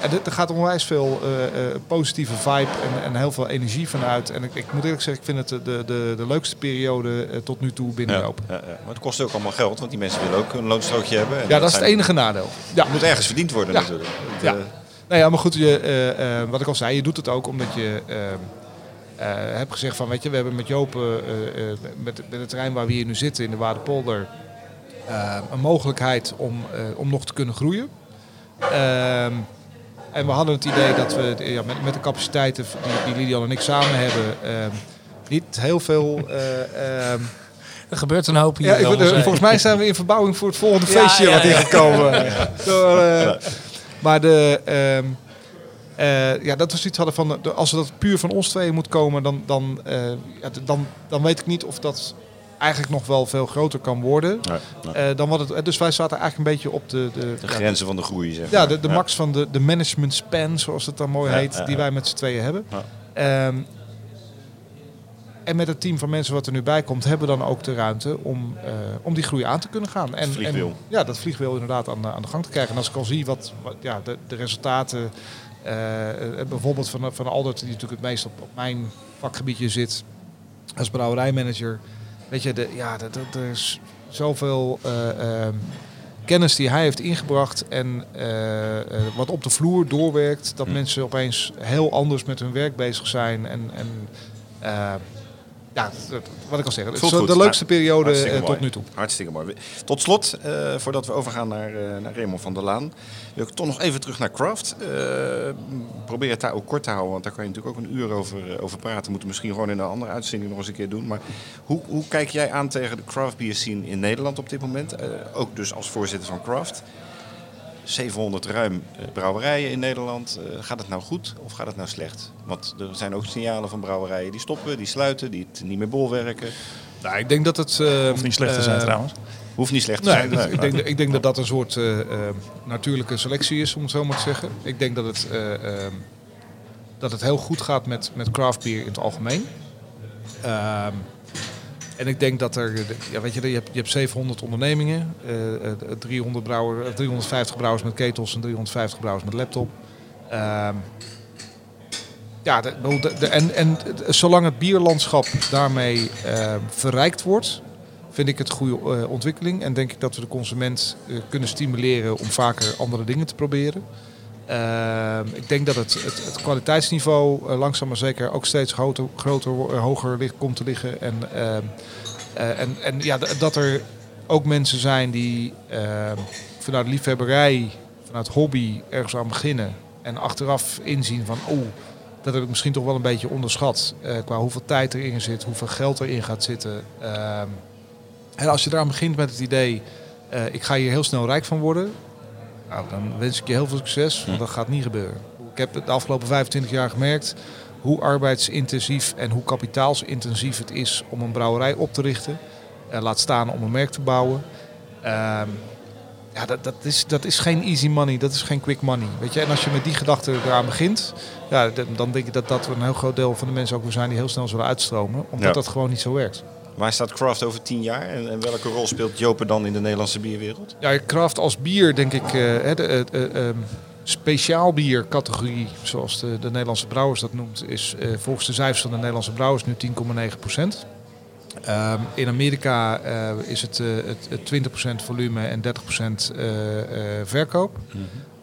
Speaker 3: en er gaat onwijs veel eh, eh, positieve vibe en, en heel veel energie vanuit. En ik, ik moet eerlijk zeggen, ik vind het de, de, de leukste periode tot nu toe binnen
Speaker 2: Ja, ja, ja. Maar het kost ook allemaal geld, want die mensen willen ook een loonstrookje hebben. En
Speaker 3: Ja, dat is het enige nadeel. Ja.
Speaker 2: Het moet ergens verdiend worden natuurlijk. Het,
Speaker 3: Ja. Nou ja, maar goed, je, eh, eh, wat ik al zei, je doet het ook omdat je eh, eh, hebt gezegd van, weet je, we hebben met Joop, eh, eh, met, met het terrein waar we hier nu zitten in de Waardepolder, een mogelijkheid om, eh, om nog te kunnen groeien. Ehm, en we hadden het idee dat we ja, met, met de capaciteiten die, die Lidian en ik samen hebben, ehm, niet heel veel... eh, ehm,
Speaker 1: Er gebeurt een hoop hier.
Speaker 3: ja, ik, volgens mij zijn we in verbouwing voor het volgende
Speaker 1: Ja,
Speaker 3: feestje
Speaker 1: ja,
Speaker 3: wat hier
Speaker 1: ja.
Speaker 3: gaat komen. Door, eh, maar de, ehm, eh, ja, dat we zoiets hadden van, de- als dat puur van ons tweeën moet komen, dan, dan, eh, ja, dan, dan weet ik niet of dat eigenlijk nog wel veel groter kan worden.
Speaker 2: nee, nee.
Speaker 3: Eh, dan wat het, dus wij zaten eigenlijk een beetje op de, de,
Speaker 2: de
Speaker 3: ja,
Speaker 2: grenzen van de groei, zeg
Speaker 3: ja,
Speaker 2: maar.
Speaker 3: de, de max van de, de management span, zoals het dan mooi
Speaker 2: Ja,
Speaker 3: heet,
Speaker 2: ja,
Speaker 3: die
Speaker 2: ja.
Speaker 3: wij met z'n tweeën hebben.
Speaker 2: Ja.
Speaker 3: En met het team van mensen wat er nu bij komt, hebben we dan ook de ruimte om, eh, om die groei aan te kunnen gaan. En. En, ja, dat vliegwiel inderdaad aan, de- aan de gang te krijgen. En als ik al zie wat, wat ja, de, de resultaten, eh, eh, bijvoorbeeld van, van Aldert, die natuurlijk het meest op, op mijn vakgebiedje zit, als brouwerijmanager. Weet je, de, ja, dat dat- er is zoveel eh, ehm, kennis die hij heeft ingebracht en wat op de vloer doorwerkt, dat
Speaker 2: Hm.
Speaker 3: mensen opeens heel anders met hun werk bezig zijn. En, en ja, wat ik al zeg, het is de leukste periode eh,
Speaker 2: mooi.
Speaker 3: tot nu toe.
Speaker 2: Hartstikke mooi. Tot slot, eh, voordat we overgaan naar, eh, naar Raymond van der Laan, wil ik toch nog even terug naar Craft. Eh, probeer het daar ook kort te houden, want daar kan je natuurlijk ook een uur over, over praten. We moeten misschien gewoon in een andere uitzending nog eens een keer doen. Maar hoe, hoe kijk jij aan tegen de craft beer scene in Nederland op dit moment? Ook dus als voorzitter van Craft. 700 ruim eh, brouwerijen in Nederland. Eh, gaat het nou goed of gaat het nou slecht? Want er zijn ook signalen van brouwerijen die stoppen, die sluiten, die het niet meer bolwerken.
Speaker 3: Nou, ik denk dat het... eh,
Speaker 5: Hoeft niet slecht te zijn trouwens.
Speaker 2: Hoeft niet slecht te
Speaker 3: Nee,
Speaker 2: zijn.
Speaker 3: dat- ik, denk, ik denk dat dat een soort eh, eh, natuurlijke selectie is, om het zo maar te zeggen. Ik denk dat het, eh, ehm, dat het heel goed gaat met, met craft beer in het algemeen. Ehm, En ik denk dat er, ja, weet je, je hebt, je hebt 700 ondernemingen, eh, eh, 300 brouwer, eh, 350 brouwers met ketels en 350 brouwers met laptop. Ehm, ja, de, en, en zolang het bierlandschap daarmee eh, verrijkt wordt, vind ik het goede eh, ontwikkeling. En denk ik dat we de consument eh, kunnen stimuleren om vaker andere dingen te proberen. Ehm, ik denk dat het, het, kwaliteitsniveau eh, langzaam maar zeker ook steeds groter, eh, hoger komt te liggen. En, ehm, eh, en, en ja, dat er ook mensen zijn die ehm, vanuit liefhebberij, vanuit hobby ergens aan beginnen. En achteraf inzien van, oh, dat heb ik misschien toch wel een beetje onderschat. qua hoeveel tijd erin zit, hoeveel geld erin gaat zitten. En als je eraan begint met het idee, ik ga hier heel snel rijk van worden. Nou, dan wens ik je heel veel succes, want dat gaat niet gebeuren. Ik heb de afgelopen 25 jaar gemerkt hoe arbeidsintensief en hoe kapitaalsintensief het is om een brouwerij op te richten. Laat staan om een merk te bouwen. Ehm, ja, dat, dat, is, dat is geen easy money, dat is geen quick money. Weet je? En als je met die gedachte eraan begint, ja, dan denk ik dat dat een heel groot deel van de mensen ook weer zijn die heel snel zullen uitstromen. Omdat
Speaker 2: Ja.
Speaker 3: dat gewoon niet zo werkt.
Speaker 2: Waar staat Craft over tien jaar en, en welke rol speelt Jopen dan in de Nederlandse bierwereld?
Speaker 3: Ja, craft als bier, denk ik, eh, hè, de speciaal biercategorie, zoals de, de Nederlandse Brouwers dat noemt, is eh, volgens de cijfers van de Nederlandse Brouwers nu 10,9 procent. Ehm, in Amerika eh, is het, eh, het, het 20% volume en 30% eh, eh, verkoop.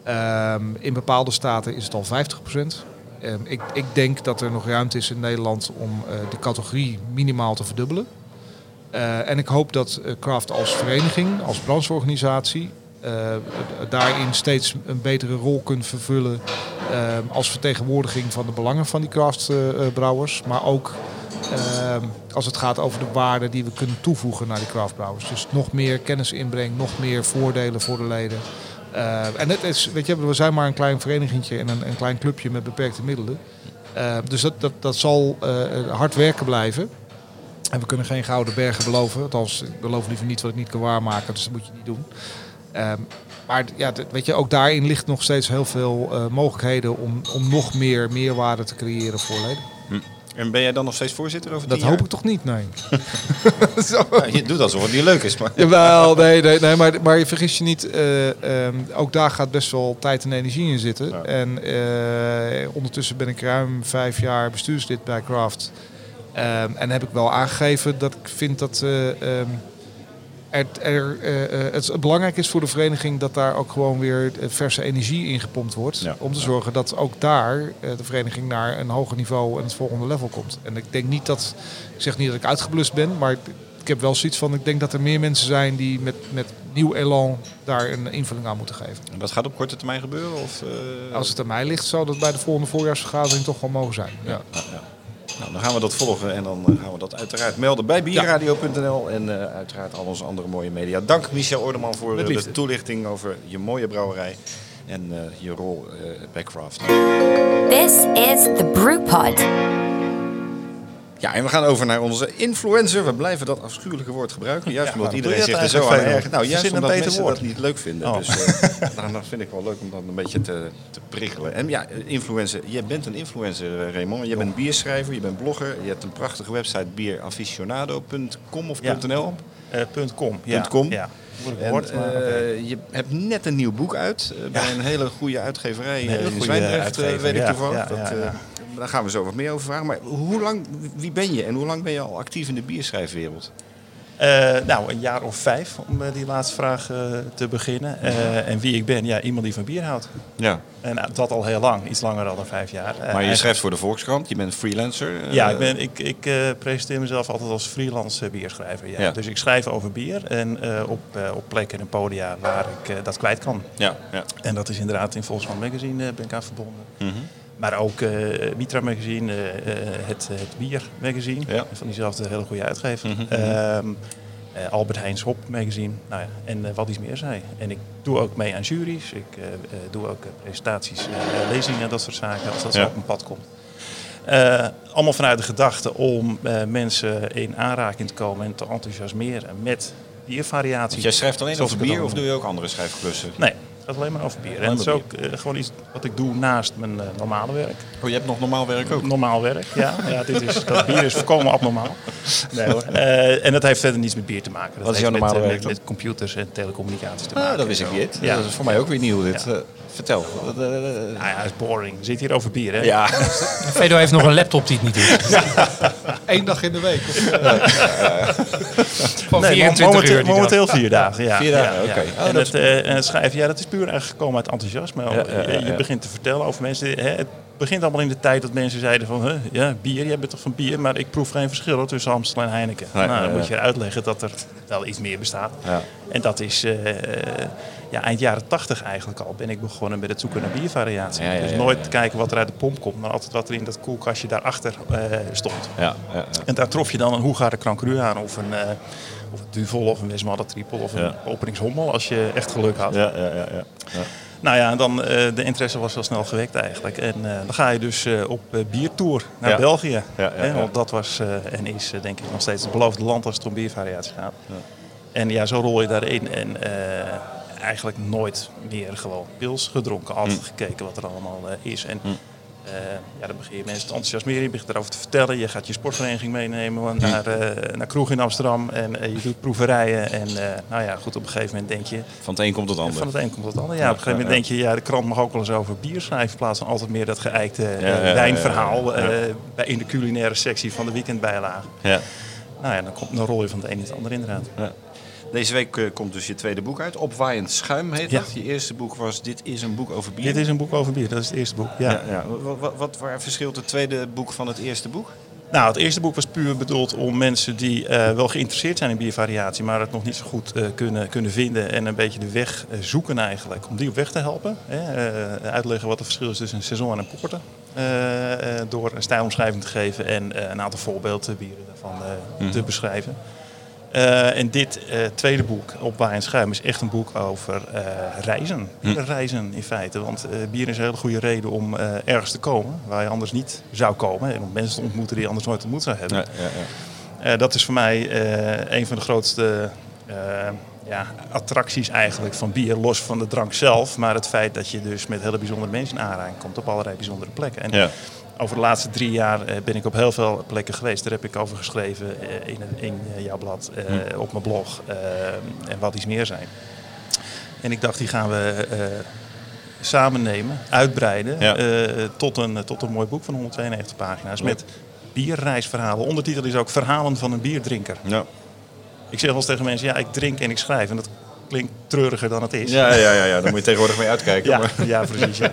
Speaker 3: Ehm, in bepaalde staten is het al 50%. Ehm, ik, ik denk dat er nog ruimte is in Nederland om eh, de categorie minimaal te verdubbelen. Eh, en ik hoop dat eh, Craft als vereniging, als brancheorganisatie, eh, daarin steeds een betere rol kunt vervullen eh, als vertegenwoordiging van de belangen van die craftbrouwers. maar ook eh, als het gaat over de waarde die we kunnen toevoegen naar die craftbrouwers. Dus nog meer kennis inbreng, nog meer voordelen voor de leden. Eh, en het is, weet je, we zijn maar een klein verenigingje en een, een klein clubje met beperkte middelen. Eh, dus dat, dat, dat zal eh, hard werken blijven. En we kunnen geen gouden bergen beloven. Althans, ik beloof liever niet wat ik niet kan waarmaken, dus dat moet je niet doen. Ehm, maar ja, weet je, ook daarin ligt nog steeds heel veel eh, mogelijkheden om, om nog meer meerwaarde te creëren voor leden.
Speaker 2: En ben jij dan nog steeds voorzitter over
Speaker 3: Dat hoop
Speaker 2: jaar?
Speaker 3: ik toch niet, nee.
Speaker 2: Ja, je doet alsof het niet leuk is, maar...
Speaker 3: Jawel, nee, nee, nee maar, maar je vergis je niet, eh, ehm, ook daar gaat best wel tijd en energie in zitten.
Speaker 2: Ja.
Speaker 3: En eh, ondertussen ben ik ruim vijf jaar bestuurslid bij Craft. Ehm, en heb ik wel aangegeven dat ik vind dat eh, ehm, er, er, eh, eh, het belangrijk is voor de vereniging dat daar ook gewoon weer verse energie in gepompt wordt.
Speaker 2: Ja.
Speaker 3: Om te zorgen dat ook daar de vereniging naar een hoger niveau en het volgende level komt. En ik denk niet dat, ik zeg niet dat ik uitgeblust ben, maar ik heb wel zoiets van, ik denk dat er meer mensen zijn die met, met nieuw elan daar een invulling aan moeten geven.
Speaker 2: En dat gaat op korte termijn gebeuren? Of,
Speaker 3: Als het aan mij ligt, zou dat bij de volgende voorjaarsvergadering toch wel mogen zijn. Ja,
Speaker 2: ja. Nou, dan gaan we dat volgen en dan eh, gaan we dat uiteraard melden bij bierradio.nl en eh, uiteraard al onze andere mooie media. Dank Michel Ordeman voor eh, de toelichting over je mooie brouwerij en eh, je rol eh, bij Craft.
Speaker 6: This is the Brewpod.
Speaker 2: Ja, en we gaan over naar onze influencer. We blijven dat afschuwelijke woord gebruiken. Juist omdat iedereen
Speaker 5: je
Speaker 2: zich er zo aan ergert. Nou, juist omdat
Speaker 5: beter
Speaker 2: mensen
Speaker 5: woord.
Speaker 2: dat niet leuk vinden.
Speaker 5: Oh.
Speaker 2: Dus eh, nou, dat vind ik wel leuk om dat een beetje te, te prikkelen. En ja, influencer. Jij bent een influencer, eh, Raymond. Je bent bierschrijver, je bent blogger. Je hebt een prachtige website bieraficionado.com of
Speaker 5: Ja.
Speaker 2: .nl.
Speaker 5: Eh, punt .com. Ja.
Speaker 2: .com.
Speaker 5: Ja.
Speaker 2: En, eh, je hebt net een nieuw boek uit eh, bij een hele goede uitgeverij
Speaker 5: Een hele
Speaker 2: eh, in
Speaker 5: goede
Speaker 2: Zwijndrecht, eh,
Speaker 5: uitgever,
Speaker 2: weet ik
Speaker 5: ja,
Speaker 2: toevallig.
Speaker 5: ja,
Speaker 2: Dat,
Speaker 5: ja,
Speaker 2: eh,
Speaker 5: ja.
Speaker 2: Daar gaan we zo wat meer over vragen. Maar hoe lang, wie ben je en hoe lang ben je al actief in de bierschrijfwereld?
Speaker 5: Eh, nou, een jaar of vijf om eh, die laatste vraag eh, te beginnen. En wie ik ben? Ja, iemand die van bier houdt.
Speaker 2: Ja.
Speaker 5: En eh, dat al heel lang, iets langer dan vijf jaar.
Speaker 2: Maar je schrijft voor de Volkskrant, je bent freelancer.
Speaker 5: Ja, ik, ben, ik, ik presenteer mezelf altijd als freelance bierschrijver. Ja.
Speaker 2: Ja.
Speaker 5: Dus ik schrijf over bier en op, op plekken en podia waar ik dat kwijt kan.
Speaker 2: Ja, ja.
Speaker 5: En dat is inderdaad in Volksman Magazine ben ik aan verbonden.
Speaker 2: Mhm.
Speaker 5: Maar ook eh Mitra Magazine, eh, eh, het, het Bier Magazine,
Speaker 2: Ja.
Speaker 5: van diezelfde hele goede uitgever.
Speaker 2: Mhm.
Speaker 5: Ehm, eh, Albert Heijns Hop Magazine, nou ja, en wat iets meer zei. En ik doe ook mee aan juries, ik doe ook presentaties, lezingen, dat soort zaken, als dat zo
Speaker 2: Ja.
Speaker 5: op mijn pad komt. Allemaal vanuit de gedachte om mensen in aanraking te komen en te enthousiasmeren met biervariaties.
Speaker 2: Jij schrijft alleen over bier of doe je ook andere schrijfklussen?
Speaker 5: Nee, gaat alleen maar over bier. En het is ook eh, gewoon iets wat ik doe naast mijn eh, normale werk.
Speaker 2: Oh, je hebt nog normaal werk ook?
Speaker 5: Normaal werk, ja. ja dit is, dat bier is volkomen abnormaal. Nee, hoor. Eh, en dat heeft verder niets met bier te maken. Dat
Speaker 2: Wat is
Speaker 5: heeft
Speaker 2: jouw
Speaker 5: met,
Speaker 2: normale
Speaker 5: eh,
Speaker 2: werk
Speaker 5: met, met computers en telecommunicaties te maken.
Speaker 2: Ah, dat wist ik niet.
Speaker 5: Ja.
Speaker 2: Dat is voor mij ook weer nieuw dit.
Speaker 5: Ja.
Speaker 2: Vertel.
Speaker 5: Nou ja, dat is boring. Zitten hier over bier, hè?
Speaker 2: ja,
Speaker 1: Fedo heeft nog een laptop die het niet doet.
Speaker 3: Eén dag in de week.
Speaker 1: Van
Speaker 5: Nee,
Speaker 1: 24
Speaker 5: momenteel,
Speaker 1: uur
Speaker 5: vier dagen. Ja,
Speaker 2: Vier dagen, oké. Oh,
Speaker 5: en,
Speaker 2: dat
Speaker 5: het, eh, en het schrijven, ja, dat is puur eigenlijk gekomen uit enthousiasme. Je, je begint te vertellen over mensen. Hè, het begint allemaal in de tijd dat mensen zeiden van, huh, ja, bier, jij bent toch van bier, maar ik proef geen verschil hoor, tussen Amstel en Heineken.
Speaker 2: Nee,
Speaker 5: nou, dan moet je uitleggen dat er wel iets meer bestaat.
Speaker 2: Ja.
Speaker 5: En dat is eh, ja, eind jaren tachtig eigenlijk al ben ik begonnen met het zoeken naar biervariatie.
Speaker 2: Ja, ja,
Speaker 5: dus nooit kijken wat er uit de pomp komt, maar altijd wat er in dat koelkastje daarachter eh, stond.
Speaker 2: ja, ja.
Speaker 5: En daar trof je dan een Hoegaarde Krankru aan of een, eh of een Duvel of een Westmalle Triple of een openingshommel als je echt geluk had.
Speaker 2: Ja, ja, ja, ja. ja.
Speaker 5: Nou ja, dan, eh, de interesse was wel snel gewekt eigenlijk. En eh, dan ga je dus op biertour naar
Speaker 2: Ja.
Speaker 5: België.
Speaker 2: Ja, ja,
Speaker 5: Hè. Want dat was en is denk ik nog steeds het beloofde land als het om biervariatie gaat. En ja, zo rol je daarin en eigenlijk nooit meer gewoon pils gedronken. Altijd
Speaker 2: Hm.
Speaker 5: gekeken wat er allemaal is. En eh, ja, dan begin je mensen te enthousiasmeren, je begint erover te vertellen. Je gaat je sportvereniging meenemen naar, eh, naar kroeg in Amsterdam en eh, je doet proeverijen. En nou ja, goed, op een gegeven moment denk je,
Speaker 2: Van het een komt het ander.
Speaker 5: van het een komt het ander. Ja, op een gegeven moment denk je, ja, de krant mag ook wel eens over bier schrijven. In plaats van altijd meer dat geëikte wijnverhaal bij, in de culinaire sectie van de weekendbijlage.
Speaker 2: Ja.
Speaker 5: Nou ja, dan, komt, dan rol je van het een in het ander inderdaad.
Speaker 2: Ja. Deze week eh, komt dus je tweede boek uit. Opwaaiend schuim heet
Speaker 5: Ja.
Speaker 2: dat. Je eerste boek was Dit is een boek over bier.
Speaker 5: Dit is een boek over bier, dat is het eerste boek. Ja.
Speaker 2: Ja, ja. Wat, wat, wat waar verschilt het tweede boek van het eerste boek?
Speaker 5: Nou, het eerste boek was puur bedoeld om mensen die eh, wel geïnteresseerd zijn in biervariatie, maar het nog niet zo goed eh, kunnen, kunnen vinden en een beetje de weg zoeken eigenlijk, om die op weg te helpen. Hè? Uitleggen wat het verschil is tussen een saison en een porter. door een stijlomschrijving te geven en een aantal voorbeeldbieren daarvan eh, te beschrijven. Eh, en dit eh, tweede boek, Op Waar en Schuim, is echt een boek over eh, reizen. Reizen in feite. Want bier is een hele goede reden om ergens te komen waar je anders niet zou komen. En om mensen te ontmoeten die je anders nooit ontmoet zou hebben.
Speaker 2: Ja, ja, ja.
Speaker 5: Dat is voor mij een van de grootste ja, attracties eigenlijk van bier, los van de drank zelf. Maar het feit dat je dus met hele bijzondere mensen in aanraking komt op allerlei bijzondere plekken. En
Speaker 2: Ja.
Speaker 5: Over de laatste drie jaar eh, ben ik op heel veel plekken geweest. Daar heb ik over geschreven eh, in, in eh, jouw blad,
Speaker 2: Hm.
Speaker 5: op mijn blog en wat iets meer zijn. En ik dacht, die gaan we samen nemen, uitbreiden
Speaker 2: Ja.
Speaker 5: tot, een, tot een mooi boek van 192 pagina's met bierreisverhalen. Ondertitel is ook Verhalen van een bierdrinker.
Speaker 2: Ja.
Speaker 5: Ik zeg wel eens tegen mensen, ja, ik drink en ik schrijf. En dat klinkt treuriger dan het is.
Speaker 2: Ja, ja, ja, ja, daar moet je tegenwoordig mee uitkijken.
Speaker 5: Ja,
Speaker 2: maar-
Speaker 5: ja, precies. Ja.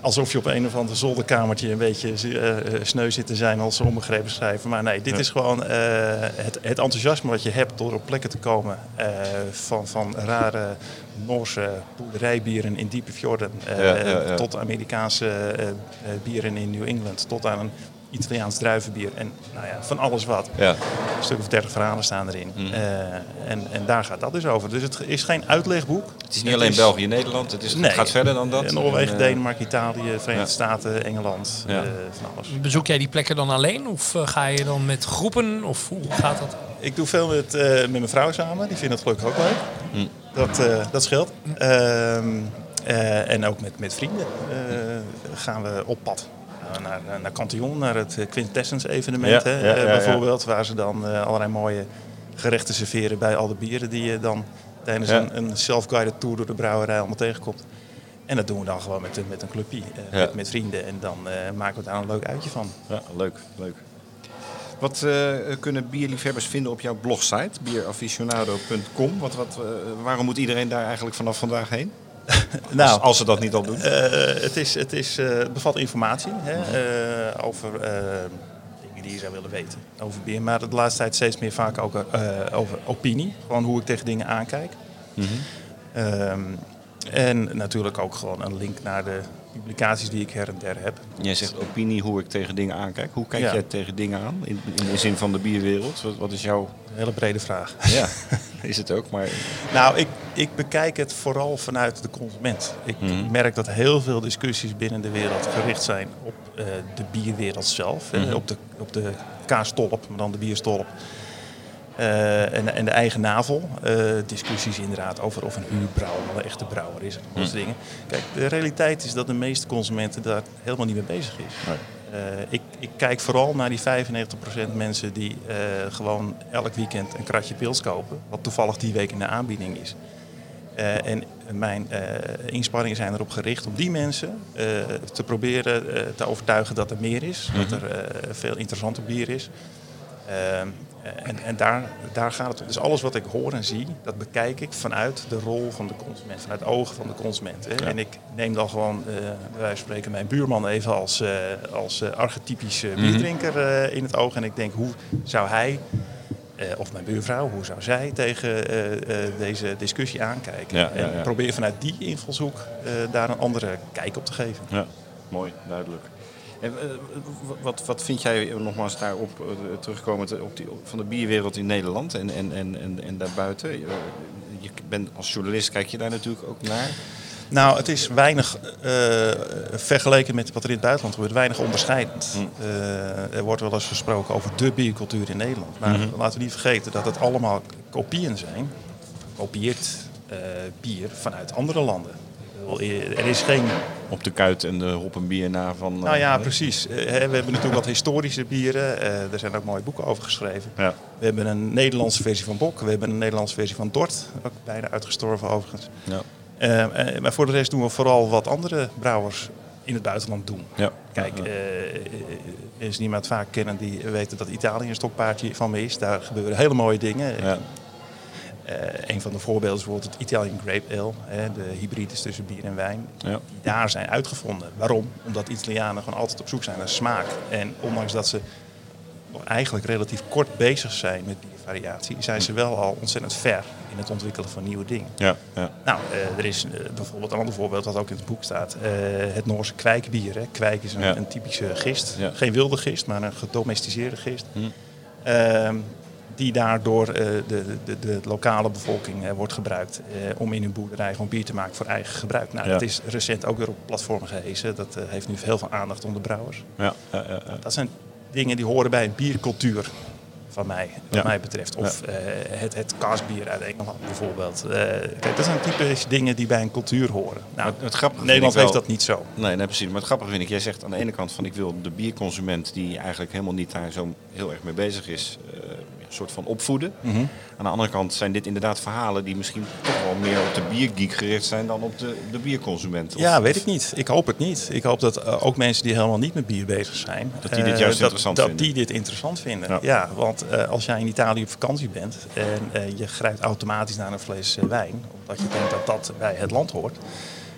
Speaker 5: Alsof je op een of ander zolderkamertje een beetje eh, sneu zit te zijn als ze onbegrepen schrijven. Maar nee, dit is gewoon eh, het, het enthousiasme wat je hebt door op plekken te komen van, van rare Noorse boerderijbieren in diepe fjorden
Speaker 2: Ja,
Speaker 5: tot Amerikaanse bieren in New England, tot aan een Italiaans druivenbier en nou ja, van alles wat.
Speaker 2: Ja.
Speaker 5: Een stuk of dertig verhalen staan erin.
Speaker 2: Mhm.
Speaker 5: Eh, en, en daar gaat dat dus over. Dus het is geen uitlegboek.
Speaker 2: Het is niet alleen België, Nederland. Het, is, het gaat verder dan dat.
Speaker 5: Noorwegen,
Speaker 2: En, eh,
Speaker 5: Denemarken, Italië, Verenigde
Speaker 2: ja.
Speaker 5: Staten, Engeland,
Speaker 2: Ja.
Speaker 5: eh, van alles.
Speaker 1: Bezoek jij die plekken dan alleen? Of ga je dan met groepen? Of hoe gaat dat?
Speaker 5: Ik doe veel met, eh, met mijn vrouw samen. Die vindt het gelukkig ook leuk.
Speaker 2: Hm.
Speaker 5: Dat, eh, dat scheelt. Ehm, eh, en ook met, met vrienden eh, gaan we op pad. We Naar, naar Cantillon, naar het eh, Quintessence evenement
Speaker 2: Ja,
Speaker 5: hè,
Speaker 2: ja,
Speaker 5: eh,
Speaker 2: ja, ja.
Speaker 5: bijvoorbeeld. Waar ze dan eh, allerlei mooie gerechten serveren bij al de bieren die je dan tijdens
Speaker 2: Ja.
Speaker 5: een, een self-guided tour door de brouwerij allemaal tegenkomt. En dat doen we dan gewoon met, een- met een clubje, eh,
Speaker 2: Ja.
Speaker 5: met, met vrienden. En dan eh, maken we daar een leuk uitje van.
Speaker 2: Ja, leuk, leuk. Wat eh, kunnen bierliefhebbers vinden op jouw blogsite, bieraficionado.com? Wat, wat, eh, waarom moet iedereen daar eigenlijk vanaf vandaag heen? als, als ze dat niet al doen.
Speaker 5: Eh, het, is, het, is, eh, bevat informatie hè, over eh, dingen die je zou willen weten over bier. Maar de laatste tijd steeds meer vaak ook over opinie. Gewoon hoe ik tegen dingen aankijk. Ehm, en natuurlijk ook gewoon een link naar de publicaties die ik her en der heb.
Speaker 2: Jij zegt opinie hoe ik tegen dingen aankijk. Hoe kijk
Speaker 5: Ja.
Speaker 2: jij tegen dingen aan in, in de zin van de bierwereld? Wat, wat is jouw...
Speaker 5: Een hele brede vraag.
Speaker 2: Ja, is het ook, maar...
Speaker 5: Nou, ik, ik bekijk het vooral vanuit de consument. Ik
Speaker 2: Mhm.
Speaker 5: merk dat heel veel discussies binnen de wereld gericht zijn op eh, de bierwereld zelf.
Speaker 2: Mhm.
Speaker 5: op, de, op de kaastolp, maar dan de bierstolp. Eh, en, en de eigen navel. Eh, discussies inderdaad over of een huurbrouwer wel een echte brouwer is. En dat soort dingen. Kijk, de realiteit is dat de meeste consumenten daar helemaal niet mee bezig is. Eh, ik, ik kijk vooral naar die 95% mensen die gewoon elk weekend een kratje pils kopen. Wat toevallig die week in de aanbieding is. En mijn inspanningen zijn erop gericht om die mensen te proberen te overtuigen dat er meer is. Dat er eh, veel interessanter bier is. Ehm, en en daar, daar gaat het om. Dus alles wat ik hoor en zie, dat bekijk ik vanuit de rol van de consument, vanuit de ogen van de consument. Hè. En ik neem dan gewoon, eh, bij wijze van spreken, mijn buurman even als, eh, als eh, archetypische bierdrinker eh, in het oog. En ik denk, hoe zou hij, eh, of mijn buurvrouw, hoe zou zij tegen eh, eh, deze discussie aankijken?
Speaker 2: Ja, ja,
Speaker 5: en probeer vanuit die invalshoek eh, daar een andere kijk op te geven.
Speaker 2: Ja, mooi, duidelijk. Eh, wat, wat vind jij eh, nogmaals daarop eh, terugkomend op die, van de bierwereld in Nederland en, en, en, en, en daarbuiten? Je, bent als journalist kijk je daar natuurlijk ook naar.
Speaker 5: Nou, het is weinig vergeleken met wat er in het buitenland gebeurt, weinig onderscheidend. Eh, er wordt wel eens gesproken over de biercultuur in Nederland. Maar laten we niet vergeten dat het allemaal kopieën zijn. Kopieert bier vanuit andere landen. Eh, Er is geen
Speaker 2: Op de kuit en de hop en bier na van. eh,
Speaker 5: nou ja, precies. Eh, we hebben natuurlijk wat historische bieren. Eh, er zijn ook mooie boeken over geschreven.
Speaker 2: Ja.
Speaker 5: We hebben een Nederlandse versie van Bok. We hebben een Nederlandse versie van Dort. Ook bijna uitgestorven overigens.
Speaker 2: Ja.
Speaker 5: Eh, eh, maar voor de rest doen we vooral wat andere brouwers in het buitenland doen.
Speaker 2: Ja.
Speaker 5: Kijk, eh is niemand vaak kennen die weten dat Italië een stokpaardje van me is. Daar gebeuren hele mooie dingen.
Speaker 2: Ja.
Speaker 5: Eh, een van de voorbeelden is bijvoorbeeld het Italian Grape Ale. Hè, de hybrides tussen bier en wijn.
Speaker 2: Ja.
Speaker 5: Die daar zijn uitgevonden. Waarom? Omdat Italianen gewoon altijd op zoek zijn naar smaak. En ondanks dat ze eigenlijk relatief kort bezig zijn met biervariatie... zijn ze wel al ontzettend ver in het ontwikkelen van nieuwe dingen.
Speaker 2: Ja, ja.
Speaker 5: Nou, eh, er is eh, bijvoorbeeld een ander voorbeeld dat ook in het boek staat. het Noorse kwijkbier. Hè. Kwijk is een,
Speaker 2: Ja.
Speaker 5: een typische gist. Geen wilde gist, maar een gedomesticeerde gist. Ehm, die daardoor eh, de, de, de lokale bevolking eh, wordt gebruikt eh, om in hun boerderij gewoon bier te maken voor eigen gebruik. Nou,
Speaker 2: Ja.
Speaker 5: dat is recent ook weer op platformen gehezen. Dat heeft nu heel veel aandacht onder brouwers.
Speaker 2: ja.
Speaker 5: Dat zijn dingen die horen bij een biercultuur van mij, wat
Speaker 2: Ja.
Speaker 5: mij betreft. Of het, het kaasbier uit Engeland bijvoorbeeld. Kijk, dat zijn typisch dingen die bij een cultuur horen. Nou,
Speaker 2: Het- het grappige
Speaker 5: Nederland heeft dat niet zo.
Speaker 2: Nee, nee, precies. Maar het grappige vind ik, jij zegt aan de ene kant van ik wil de bierconsument die eigenlijk helemaal niet daar zo heel erg mee bezig is, soort van opvoeden. Aan de andere kant zijn dit inderdaad verhalen die misschien toch wel meer op de biergeek gericht zijn dan op de, de bierconsument. Of-
Speaker 5: Ja, weet ik niet. Ik hoop het niet. Ik hoop dat eh, ook mensen die helemaal niet met bier bezig zijn...
Speaker 2: Dat die dit
Speaker 5: eh,
Speaker 2: juist
Speaker 5: dat,
Speaker 2: interessant
Speaker 5: dat
Speaker 2: vinden.
Speaker 5: die dit interessant vinden.
Speaker 2: Ja.
Speaker 5: Ja, want eh, als jij in Italië op vakantie bent en je grijpt automatisch naar een fles wijn... omdat je denkt dat dat bij het land hoort...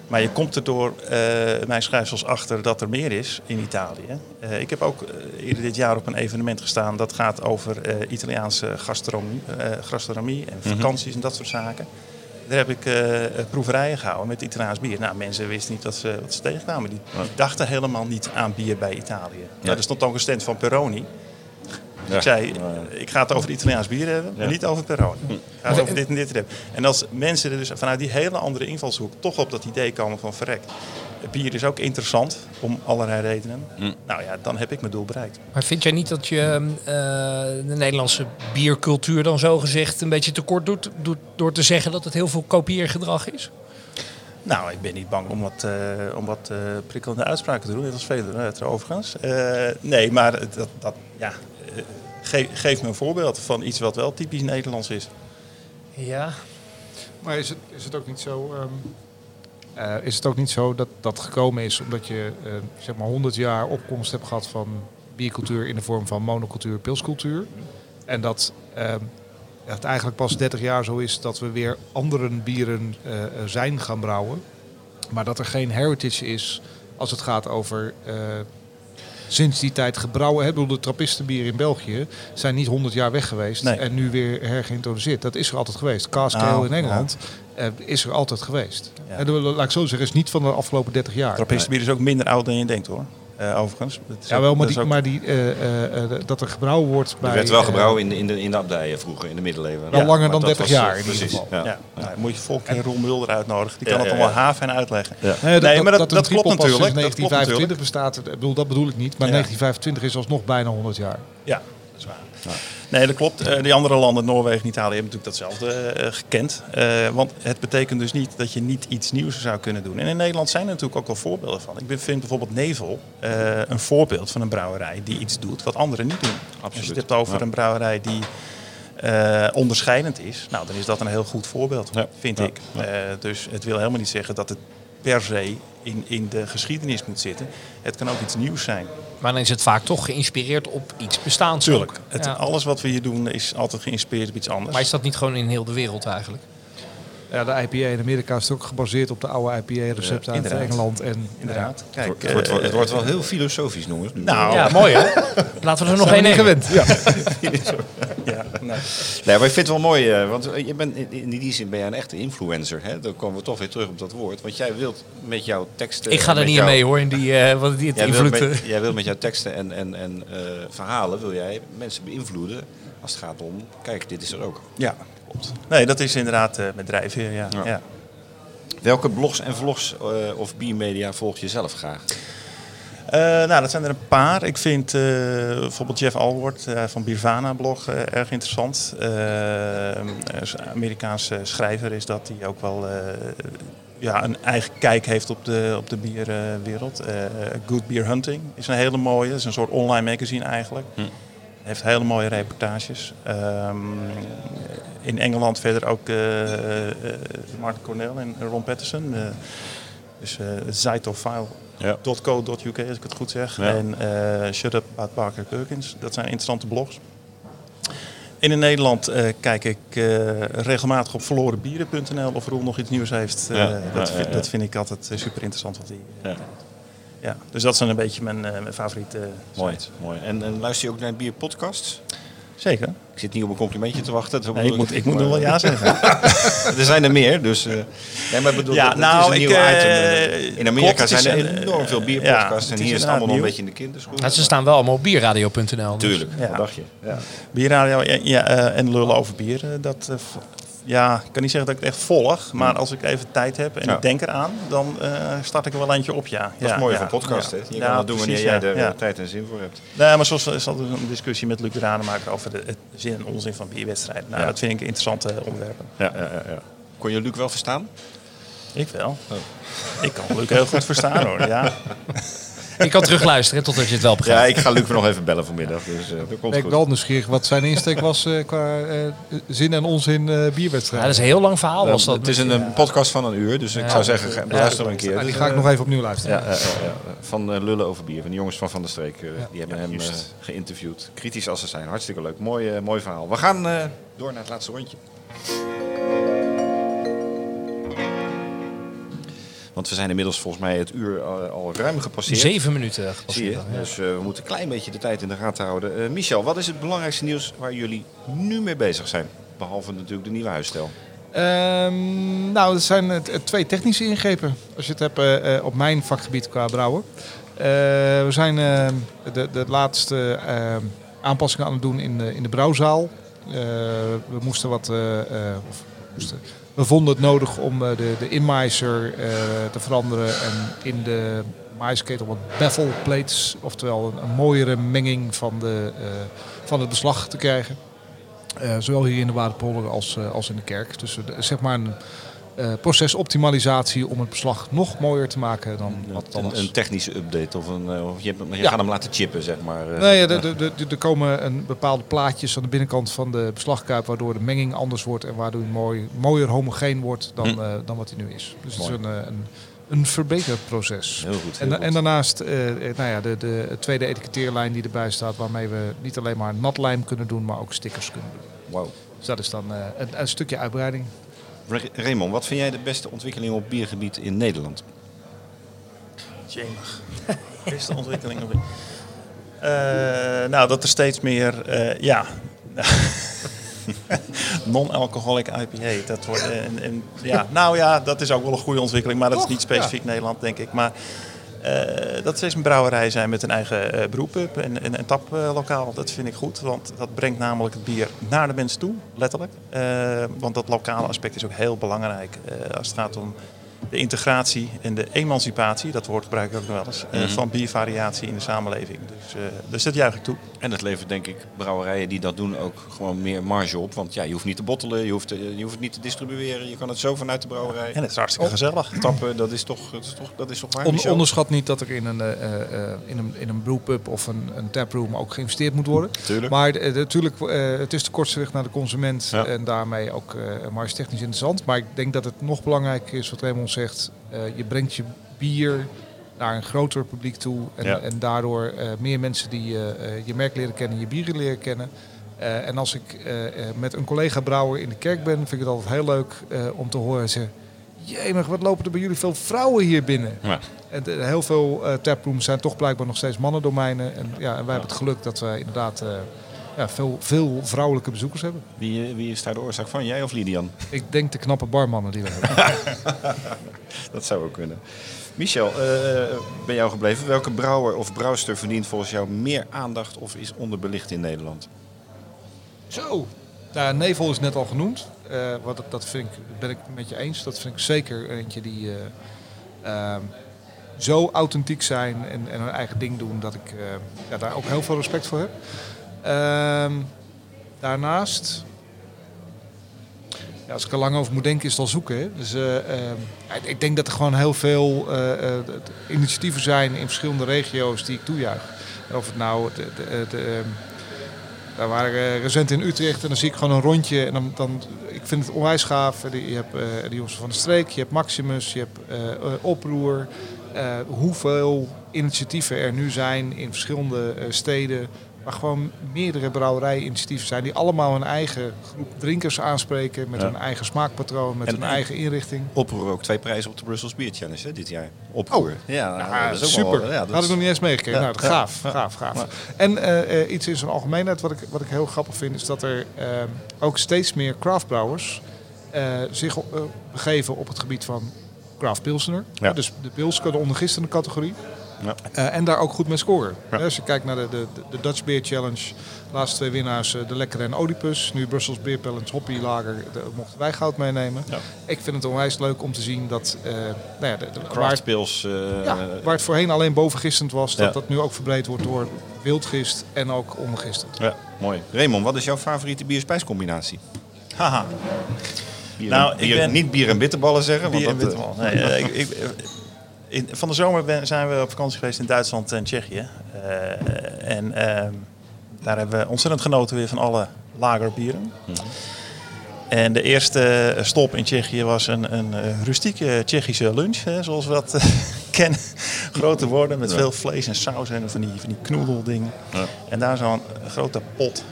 Speaker 5: Maar je komt er door eh, mijn schrijfsels achter dat er meer is in Italië. Eh, ik heb ook eh, eerder dit jaar op een evenement gestaan dat gaat over Italiaanse gastronomie, gastronomie en
Speaker 2: Mhm.
Speaker 5: vakanties en dat soort zaken. Daar heb ik proeverijen gehouden met Italiaans bier. Nou, mensen wisten niet wat ze, wat ze tegenkwamen. Die, die dachten helemaal niet aan bier bij Italië. Nou, er stond ook een stand van Peroni.
Speaker 2: Ja.
Speaker 5: Ik zei, ik ga het over Italiaans bier hebben, maar niet over Peroni. Ik ga het over dit en dit hebben. En als mensen er dus vanuit die hele andere invalshoek toch op dat idee komen van verrek. Bier is ook interessant om allerlei redenen. Nou ja, dan heb ik mijn doel bereikt.
Speaker 1: Maar vind jij niet dat je eh, de Nederlandse biercultuur dan zo gezegd een beetje tekort doet, doet door te zeggen dat het heel veel kopieergedrag is?
Speaker 5: Nou, ik ben niet bang om wat, eh, om wat eh, prikkelende uitspraken te doen. Net als velen uh, overigens. Eh, nee, maar dat, dat, ja, geef, geef me een voorbeeld van iets wat wel typisch Nederlands is.
Speaker 1: Ja.
Speaker 3: Maar is het, is het ook niet zo... ehm, eh, is het ook niet zo dat dat gekomen is omdat je eh, zeg maar 100 jaar opkomst hebt gehad van biercultuur in de vorm van monocultuur, pilscultuur? En dat ehm, het eigenlijk pas 30 jaar zo is dat we weer andere bieren eh, eh, zijn gaan brouwen. Maar dat er geen heritage is als het gaat over eh, sinds die tijd gebrouwen. Bedoel, de trappistenbieren in België zijn niet 100 jaar weg geweest
Speaker 5: Nee.
Speaker 3: en nu weer hergeïntroduceerd. Dat is er altijd geweest. Cascale
Speaker 5: Nou,
Speaker 3: in Engeland eh, is er altijd geweest.
Speaker 5: Ja.
Speaker 3: En dat- laat ik zo zeggen, is niet van de afgelopen 30 jaar.
Speaker 5: Trappistenbier is ook minder oud dan je denkt hoor. Eh, overigens.
Speaker 3: Ja, wel, maar, die,
Speaker 5: ook-
Speaker 3: maar die, eh, eh, dat er gebrouwen wordt bij...
Speaker 2: Er werd wel gebrouwen in de, in de, in de abdijen vroeger, in de middeleeuwen.
Speaker 3: Wel langer dan
Speaker 2: dat
Speaker 3: 30
Speaker 2: was,
Speaker 3: jaar in ieder
Speaker 2: precies,
Speaker 3: geval.
Speaker 2: Ja.
Speaker 5: Ja, nou, moet je volgens Roel Mulder uitnodigen. Die kan
Speaker 2: Ja,
Speaker 5: het allemaal
Speaker 2: ja.
Speaker 5: haaf en uitleggen.
Speaker 2: Ja.
Speaker 3: Nee, dat,
Speaker 5: Nee, maar dat-
Speaker 3: dat,
Speaker 5: dat klopt natuurlijk,
Speaker 3: sinds
Speaker 5: dat klopt
Speaker 3: 1925 bestaat. Bedoel, dat bedoel ik niet. Maar
Speaker 5: Ja.
Speaker 3: 1925 is alsnog bijna 100 jaar.
Speaker 5: Ja, dat is waar. Nee, dat klopt. Eh, die andere landen, Noorwegen en Italië, hebben natuurlijk datzelfde eh, gekend. Eh, want het betekent dus niet dat je niet iets nieuws zou kunnen doen. En in Nederland zijn er natuurlijk ook wel voorbeelden van. Ik vind bijvoorbeeld Nevel een voorbeeld van een brouwerij die iets doet wat anderen niet doen. Als je het hebt over
Speaker 2: Ja.
Speaker 5: een brouwerij die onderscheidend is, nou, dan is dat een heel goed voorbeeld,
Speaker 2: Ja.
Speaker 5: vind
Speaker 2: Ja.
Speaker 5: ik. Dus het wil helemaal niet zeggen dat het per se in, in de geschiedenis moet zitten. Het kan ook iets nieuws zijn.
Speaker 1: Maar dan is het vaak toch geïnspireerd op iets bestaans.
Speaker 5: Tuurlijk. Het,
Speaker 1: Ja.
Speaker 5: Alles wat we hier doen is altijd geïnspireerd op iets anders.
Speaker 1: Maar is dat niet gewoon in heel de wereld eigenlijk?
Speaker 3: Ja, de IPA in Amerika is ook gebaseerd op de oude IPA-recepten uit. Engeland. En,
Speaker 5: Inderdaad. Kijk,
Speaker 2: het, wordt, wel-
Speaker 5: eh,
Speaker 2: het wordt wel heel filosofisch, jongens.
Speaker 5: Nou,
Speaker 1: Ja, mooi hè? Laten we er nog één nemen.
Speaker 3: gewend. Ja.
Speaker 5: ja, nee.
Speaker 2: Nee, maar ik vind het wel mooi, eh, want je bent, in- in die zin ben jij een echte influencer. Hè? Dan komen we toch weer terug op dat woord. Want jij wilt met jouw teksten...
Speaker 1: Ik ga er niet
Speaker 2: jouw-
Speaker 1: in mee hoor, in die, eh wat die het
Speaker 2: Jij wilt, met, jij wilt met jouw teksten en, en, en eh, verhalen wil jij mensen beïnvloeden als het gaat om, kijk, dit is er ook.
Speaker 5: ja, klopt. Nee, dat is inderdaad eh, met drijfveer, ja.
Speaker 2: Ja. Welke blogs en vlogs eh, of biermedia volg je zelf graag?
Speaker 5: Eh, nou, dat zijn er een paar. Ik vind bijvoorbeeld Jeff Alward van Birvana blog erg interessant. Amerikaanse schrijver is dat, die ook wel ja, een eigen kijk heeft op de, op de bierwereld. Good Beer Hunting is een hele mooie. Het is een soort online magazine eigenlijk. Heeft hele mooie reportages. Ehm, in Engeland verder ook eh, eh, Martin Cornell en Ron Patterson. eh, dus Zytofile.co.uk als ik het goed zeg.
Speaker 2: Ja.
Speaker 5: En Shut Up About Parker Perkins. Dat zijn interessante blogs. En in Nederland kijk ik regelmatig op verlorenbieren.nl of Roel nog iets nieuws heeft.
Speaker 2: Ja,
Speaker 5: dat,
Speaker 2: ja, ja,
Speaker 5: vind,
Speaker 2: ja.
Speaker 5: dat vind ik altijd super interessant. Wat die,
Speaker 2: Ja.
Speaker 5: ja. Dus dat zijn een beetje mijn, mijn favoriete
Speaker 2: Mooi, mooi. En, en luister je ook naar bierpodcasts?
Speaker 5: Zeker.
Speaker 2: Ik zit niet op een complimentje te wachten.
Speaker 5: Nee, ik moet, ik moet nog wel ja zeggen.
Speaker 2: Er zijn er meer, dus... eh, nee, maar ik bedoel,
Speaker 5: Ja, nou,
Speaker 2: is een
Speaker 5: ik,
Speaker 2: nieuw
Speaker 5: eh,
Speaker 2: item. eh. In Amerika
Speaker 5: klopt,
Speaker 2: zijn er enorm veel bierpodcasts. en hier is het allemaal nog een beetje in de kinderschoen.
Speaker 1: Ja, ze staan wel allemaal op bierradio.nl. dus.
Speaker 2: Tuurlijk,
Speaker 5: Ja.
Speaker 2: wat dacht je? Ja.
Speaker 5: Bierradio ja, ja, eh, en lullen over bier. Dat, ja, ik kan niet zeggen dat ik het echt volg. Maar als ik even tijd heb en
Speaker 2: Ja.
Speaker 5: ik denk eraan, dan eh, start ik er wel eentje op, ja.
Speaker 2: Dat is
Speaker 5: ja.
Speaker 2: van podcast, hè?
Speaker 5: Ja.
Speaker 2: Je kan dat doen wanneer jij er eh, tijd en zin voor hebt.
Speaker 5: Nee, maar zoals is altijd een discussie met Luc de Rademaker over de, het zin en onzin van bierwedstrijden. Nou, dat vind ik interessante onderwerpen.
Speaker 2: Ja, ja, ja, ja. Kon je Luc wel verstaan?
Speaker 5: Ik wel. Ik kan Luc heel goed verstaan hoor. Ja.
Speaker 1: Ik kan terugluisteren totdat je het wel
Speaker 2: Ja,
Speaker 1: begrijpt.
Speaker 2: ik ga Luc nog even bellen vanmiddag. Dus eh, dat komt
Speaker 3: Ben ik wel nieuwsgierig wat zijn insteek was eh, qua eh, zin en onzin eh
Speaker 1: Ja,
Speaker 3: bierwedstrijd.
Speaker 1: dat is een heel lang verhaal. Was dat
Speaker 2: het is een, een podcast van een uur, dus ik zou zeggen, hem een keer.
Speaker 3: Die ga ik nog even opnieuw luisteren.
Speaker 2: Ja, ja, ja, ja. van eh, Lullen over bier, van de jongens van Van der Streek. die hebben hem eh, geïnterviewd. Kritisch als ze zijn, hartstikke leuk. Mooi, mooi verhaal. We gaan eh, door naar het laatste rondje. Want we zijn inmiddels volgens mij het uur al, al ruim gepasseerd.
Speaker 1: Zeven minuten
Speaker 2: Zie
Speaker 1: gepasseerd.
Speaker 2: je?
Speaker 1: al, ja.
Speaker 2: Dus eh, we moeten een klein beetje de tijd in de gaten houden. Eh, Michel, wat is het belangrijkste nieuws waar jullie nu mee bezig zijn? Behalve natuurlijk de nieuwe huisstijl.
Speaker 3: Ehm, nou, er zijn eh, twee technische ingrepen. Als je het hebt eh, eh, op mijn vakgebied qua brouwen. Eh, we zijn eh, de, de laatste eh, aanpassingen aan het doen in de, in de brouwzaal. Eh, we moesten wat. eh, eh, of moesten, we vonden het nodig om eh, de, de eh, te veranderen en in de maisketel wat bevel plates, oftewel een, mooiere menging van, de, eh, van het beslag te krijgen. Zowel hier in de Waardepolder als, als in de kerk. Dus zeg maar een eh, procesoptimalisatie om het beslag nog mooier te maken dan wat dan
Speaker 2: Een, een technische update of, een, eh, of je, hebt- je
Speaker 3: Ja.
Speaker 2: gaat hem laten chippen, zeg maar. eh.
Speaker 3: Nee, ja, er- komen een bepaalde plaatjes aan de binnenkant van de beslagkuip, waardoor de menging anders wordt en waardoor hij mooi, mooier homogeen wordt dan,
Speaker 2: Hm.
Speaker 3: dan wat hij nu is. Dus
Speaker 2: Mooi.
Speaker 3: het is een, een, een verbeterproces.
Speaker 2: Heel goed.
Speaker 3: En,
Speaker 2: heel
Speaker 3: en
Speaker 2: goed.
Speaker 3: daarnaast nou ja, de, de tweede etiketteerlijn die erbij staat, waarmee we niet alleen maar natlijm kunnen doen, maar ook stickers kunnen doen.
Speaker 2: Wauw.
Speaker 3: Dus dat is dan een, een stukje uitbreiding.
Speaker 2: Ra- Raymond, wat vind jij de beste ontwikkeling op biergebied in Nederland?
Speaker 5: Jemig. Beste ontwikkeling. op- Eh, nou, dat er steeds meer, eh, ja, non-alcoholic IPA. Dat wordt, en, en, ja, nou ja, dat is ook wel een goede ontwikkeling, maar dat is niet specifiek Nederland, denk ik. Maar eh, dat steeds een brouwerij zijn met een eigen eh brewpub en, en een taplokaal, dat vind ik goed. Want dat brengt namelijk het bier naar de mensen toe, letterlijk. Eh, want dat lokale aspect is ook heel belangrijk eh, als het gaat om de integratie en de emancipatie, dat woord gebruik ik ook nog wel eens, eh, van biervariatie in de samenleving. Dus, eh, dus dat juich ik toe.
Speaker 2: En het levert denk ik brouwerijen die dat doen ook gewoon meer marge op. Want ja, je hoeft niet te bottelen, je hoeft, eh, je hoeft het niet te distribueren. Je kan het zo vanuit de brouwerij
Speaker 5: En het is hartstikke gezellig.
Speaker 2: tappen. Dat is toch, dat is toch, dat is toch waar,
Speaker 3: On- onderschat niet dat er in een, eh, eh, eh, in een, in een brewpub of een, een taproom ook geïnvesteerd moet worden.
Speaker 2: Tuurlijk.
Speaker 3: Maar natuurlijk, eh, het is de kortste weg naar de consument
Speaker 2: Ja.
Speaker 3: en daarmee ook uh, marge-technisch interessant. Maar ik denk dat het nog belangrijker is wat Raymond zegt. eh, je brengt je bier naar een groter publiek toe. En,
Speaker 2: Ja.
Speaker 3: en daardoor eh, meer mensen die eh, je merk leren kennen, je bieren leren kennen. En als ik met een collega brouwer in de kerk ben, vind ik het altijd heel leuk om te horen zeggen... Jemig, wat lopen er bij jullie veel vrouwen hier binnen?
Speaker 2: Ja.
Speaker 3: En de- heel veel taprooms zijn toch blijkbaar nog steeds mannendomeinen. En, ja, en wij hebben het geluk dat wij inderdaad ja, veel, veel vrouwelijke bezoekers hebben.
Speaker 2: Wie, wie is daar de oorzaak van? Jij of Lidian?
Speaker 3: Ik denk de knappe barmannen die we hebben.
Speaker 2: Dat zou ook kunnen. Michel, eh ben jou gebleven. Welke brouwer of brouwster verdient volgens jou meer aandacht of is onderbelicht in Nederland?
Speaker 3: Zo. Nou, Nevel is net al genoemd. Eh, wat, dat vind ik, ben ik met je eens. Dat vind ik zeker eentje die eh, ehm, zo authentiek zijn en, en hun eigen ding doen dat ik ja, daar ook heel veel respect voor heb. Ehm, daarnaast, ja, als ik er lang over moet denken, is het al zoeken. Dus, eh, ehm, ik denk dat er gewoon heel veel eh, eh, initiatieven zijn in verschillende regio's die ik toejuich. Of het nou de, de, ehm, wij waren recent in Utrecht en dan zie ik gewoon een rondje. En dan, dan, ik vind het onwijs gaaf. Je hebt de jongens van de streek, je hebt Maximus, je hebt Oproer. Hoeveel initiatieven er nu zijn in verschillende steden. Waar gewoon meerdere brouwerij-initiatieven zijn. Die allemaal hun eigen groep drinkers aanspreken. Met
Speaker 2: Ja.
Speaker 3: hun eigen smaakpatroon, met
Speaker 2: En-
Speaker 3: hun eigen inrichting.
Speaker 2: Oproer ook twee prijzen op de Brussels Beer Challenge hè, dit jaar. Oproer. ja,
Speaker 3: Ja,
Speaker 2: dat is ook
Speaker 3: super.
Speaker 2: wel- ja, dat
Speaker 3: Had ik nog niet eens meegekregen.
Speaker 2: Ja,
Speaker 3: Nou, gaaf, gaaf, gaaf. En eh, eh, iets in zijn algemeenheid wat ik, wat ik heel grappig vind, is dat er eh, ook steeds meer craftbrouwers zich begeven op het gebied van craft pilsner.
Speaker 2: Ja.
Speaker 3: Dus de pils kan onder gisteren categorie.
Speaker 2: Ja.
Speaker 3: Eh, en daar ook goed mee scoren.
Speaker 2: Ja.
Speaker 3: Als je kijkt naar de, de, de Dutch Beer Challenge, de laatste twee winnaars, eh, de Lekkere en Oedipus. Nu Brussels Beer Challenge, Hoppy Lager, daar mochten wij goud meenemen.
Speaker 2: Ja.
Speaker 3: Ik vind het onwijs leuk om te zien dat, eh, nou ja, de, de, waar,
Speaker 2: eh,
Speaker 3: waar het voorheen alleen bovengistend was, dat
Speaker 2: Ja.
Speaker 3: dat nu ook verbreed wordt door wildgist en ook ondergistend.
Speaker 2: ja, mooi. Raymond, wat is jouw favoriete bier-spijscombinatie?
Speaker 5: Haha.
Speaker 2: Bier
Speaker 5: Nou,
Speaker 2: en-
Speaker 5: ik
Speaker 2: bier-
Speaker 5: ben-
Speaker 2: Niet bier en bitterballen zeggen.
Speaker 5: Bier en
Speaker 2: want dat,
Speaker 5: bitterbal. Nee, ik, ik, in, van de zomer ben- zijn we op vakantie geweest in Duitsland en Tsjechië. Eh, en ehm, daar hebben we ontzettend genoten weer van alle lagerbieren. En de eerste stop in Tsjechië was een, een eh, rustieke Tsjechische lunch, hè, zoals we dat eh, kennen. Grote woorden met veel vlees en saus en van die, van die knoedeldingen.
Speaker 2: Ja.
Speaker 5: En daar zo'n grote pot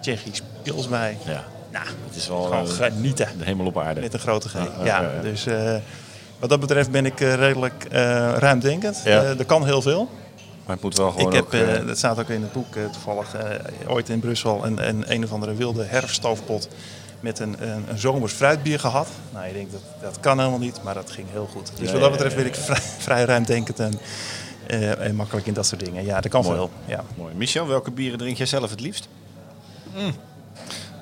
Speaker 5: Tsjechisch pils bij.
Speaker 2: ja,
Speaker 5: Nou,
Speaker 2: het is wel
Speaker 5: gewoon genieten.
Speaker 2: de hemel op aarde.
Speaker 5: Met een grote G. Ja, dus wat dat betreft ben ik eh, redelijk eh, ruimdenkend.
Speaker 2: Ja.
Speaker 5: Eh, er kan heel veel.
Speaker 2: Maar het moet wel gewoon
Speaker 5: ik heb,
Speaker 2: ook...
Speaker 5: dat staat ook in het boek toevallig, eh, ooit in Brussel een, een, een of andere wilde herfststoofpot met een, een, een zomers fruitbier gehad. Nou, je denkt dat dat kan helemaal niet, maar dat ging heel goed. Dus
Speaker 2: Ja,
Speaker 5: wat dat
Speaker 2: ja,
Speaker 5: betreft
Speaker 2: ja,
Speaker 5: ben ik vrij, vrij ruimdenkend en, eh, en makkelijk in dat soort dingen. Ja, dat kan
Speaker 2: Mooi.
Speaker 5: veel. Ja.
Speaker 2: Mooi. Michel, welke bieren drink jij zelf het liefst?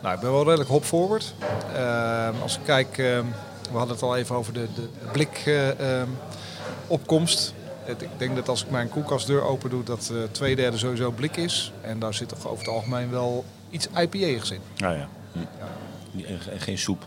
Speaker 3: Nou, ik ben wel redelijk hop forward. Ehm, als ik kijk, ehm, we hadden het al even over de, de blik eh, ehm, Ik denk dat als ik mijn koelkastdeur open doe, dat eh twee derde sowieso blik is. En daar zit toch over het algemeen wel iets IPA'igs in.
Speaker 2: Nou ja. Hm. Geen soep.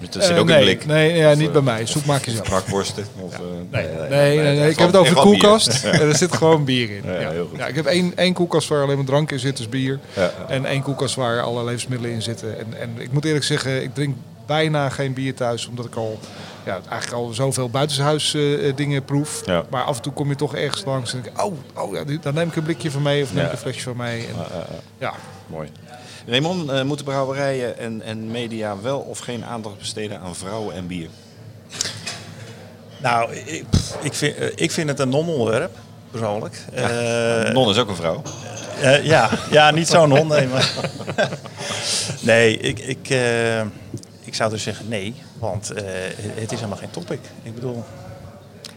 Speaker 2: Dat zit
Speaker 3: Eh,
Speaker 2: ook
Speaker 3: nee,
Speaker 2: in blik.
Speaker 3: Nee, ja,
Speaker 2: Of,
Speaker 3: niet bij mij. Soep maak je zelf.
Speaker 2: Brakworsten. Of, eh,
Speaker 3: Nee, nee, nee, ik heb het over de koelkast en er zit gewoon bier in.
Speaker 2: Ja,
Speaker 3: Ja,
Speaker 2: heel goed.
Speaker 3: Ja, ik heb één, één koelkast waar alleen maar drank in zit, dus bier.
Speaker 2: Ja, ja.
Speaker 3: En één koelkast waar alle levensmiddelen in zitten. En, en ik moet eerlijk zeggen, ik drink bijna geen bier thuis, omdat ik al, ja, eigenlijk al zoveel buitenshuis eh, eh, dingen proef.
Speaker 2: Ja.
Speaker 3: Maar af en toe kom je toch ergens langs en denk ik, oh, oh ja, dan neem ik een blikje van mee of neem
Speaker 2: Ja.
Speaker 3: ik een flesje van mee. En, ja.
Speaker 2: Mooi. Raymond, eh, moeten brouwerijen en, en media wel of geen aandacht besteden aan vrouwen en bier?
Speaker 5: Nou, ik, pff, ik, vind, ik vind het een non-onderwerp, persoonlijk. Eh,
Speaker 2: Non is ook een vrouw.
Speaker 5: Eh, ja, ja, niet zo'n hond, nee. Maar nee, ik, ik, eh, ik zou dus zeggen nee, want eh, het is helemaal geen topic. Ik bedoel,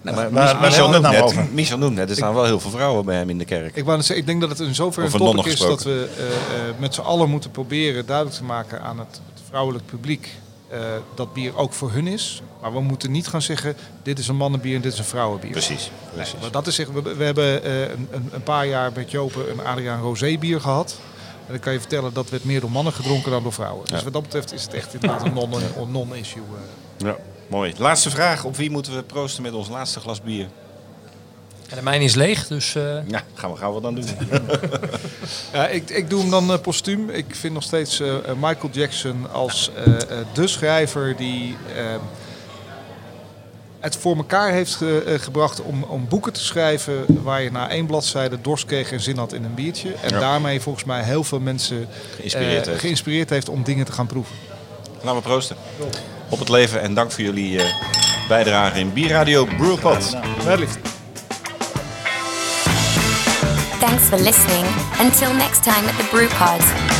Speaker 2: Nee, maar
Speaker 5: waar
Speaker 2: Michel,
Speaker 5: het
Speaker 2: noemt
Speaker 5: nou
Speaker 2: net,
Speaker 5: over?
Speaker 2: Michel noemt net, er staan wel heel veel vrouwen bij hem in de kerk.
Speaker 3: Ik, wou zeggen, ik denk dat het in zoverre een topic is dat we eh, eh, met z'n allen moeten proberen duidelijk te maken aan het, het vrouwelijk publiek eh, dat bier ook voor hun is. Maar we moeten niet gaan zeggen, dit is een mannenbier en dit is een vrouwenbier.
Speaker 2: Precies. precies.
Speaker 3: Maar dat is zeg, we, we hebben eh, een, een- een paar jaar met Jopen een Adriaan Rosé bier gehad. En dan kan je vertellen dat werd meer door mannen gedronken dan door vrouwen. Dus wat dat betreft is het echt inderdaad een non- een non-issue. eh.
Speaker 2: Ja, mooi. Laatste vraag. Op wie moeten we proosten met ons laatste glas bier?
Speaker 1: En de mijne is leeg, dus eh,
Speaker 2: Ja, gaan we gauw wat dan doen.
Speaker 3: Ja, ik, ik doe hem dan eh, postuum. Ik vind nog steeds eh, eh, Michael Jackson als eh, eh, de schrijver die eh, het voor elkaar heeft ge- eh, gebracht om, om boeken te schrijven waar je na één bladzijde dorst kreeg en zin had in een biertje. En
Speaker 2: Ja.
Speaker 3: daarmee volgens mij heel veel mensen
Speaker 2: Geïnspireerd
Speaker 3: eh,
Speaker 2: heeft.
Speaker 3: geïnspireerd heeft om dingen te gaan proeven.
Speaker 2: Laten we proosten. Op het leven en dank voor jullie eh, bijdrage in Bierradio Brewpot.
Speaker 3: Wellicht.
Speaker 6: Thanks for listening. Until next time at the Brew Pod.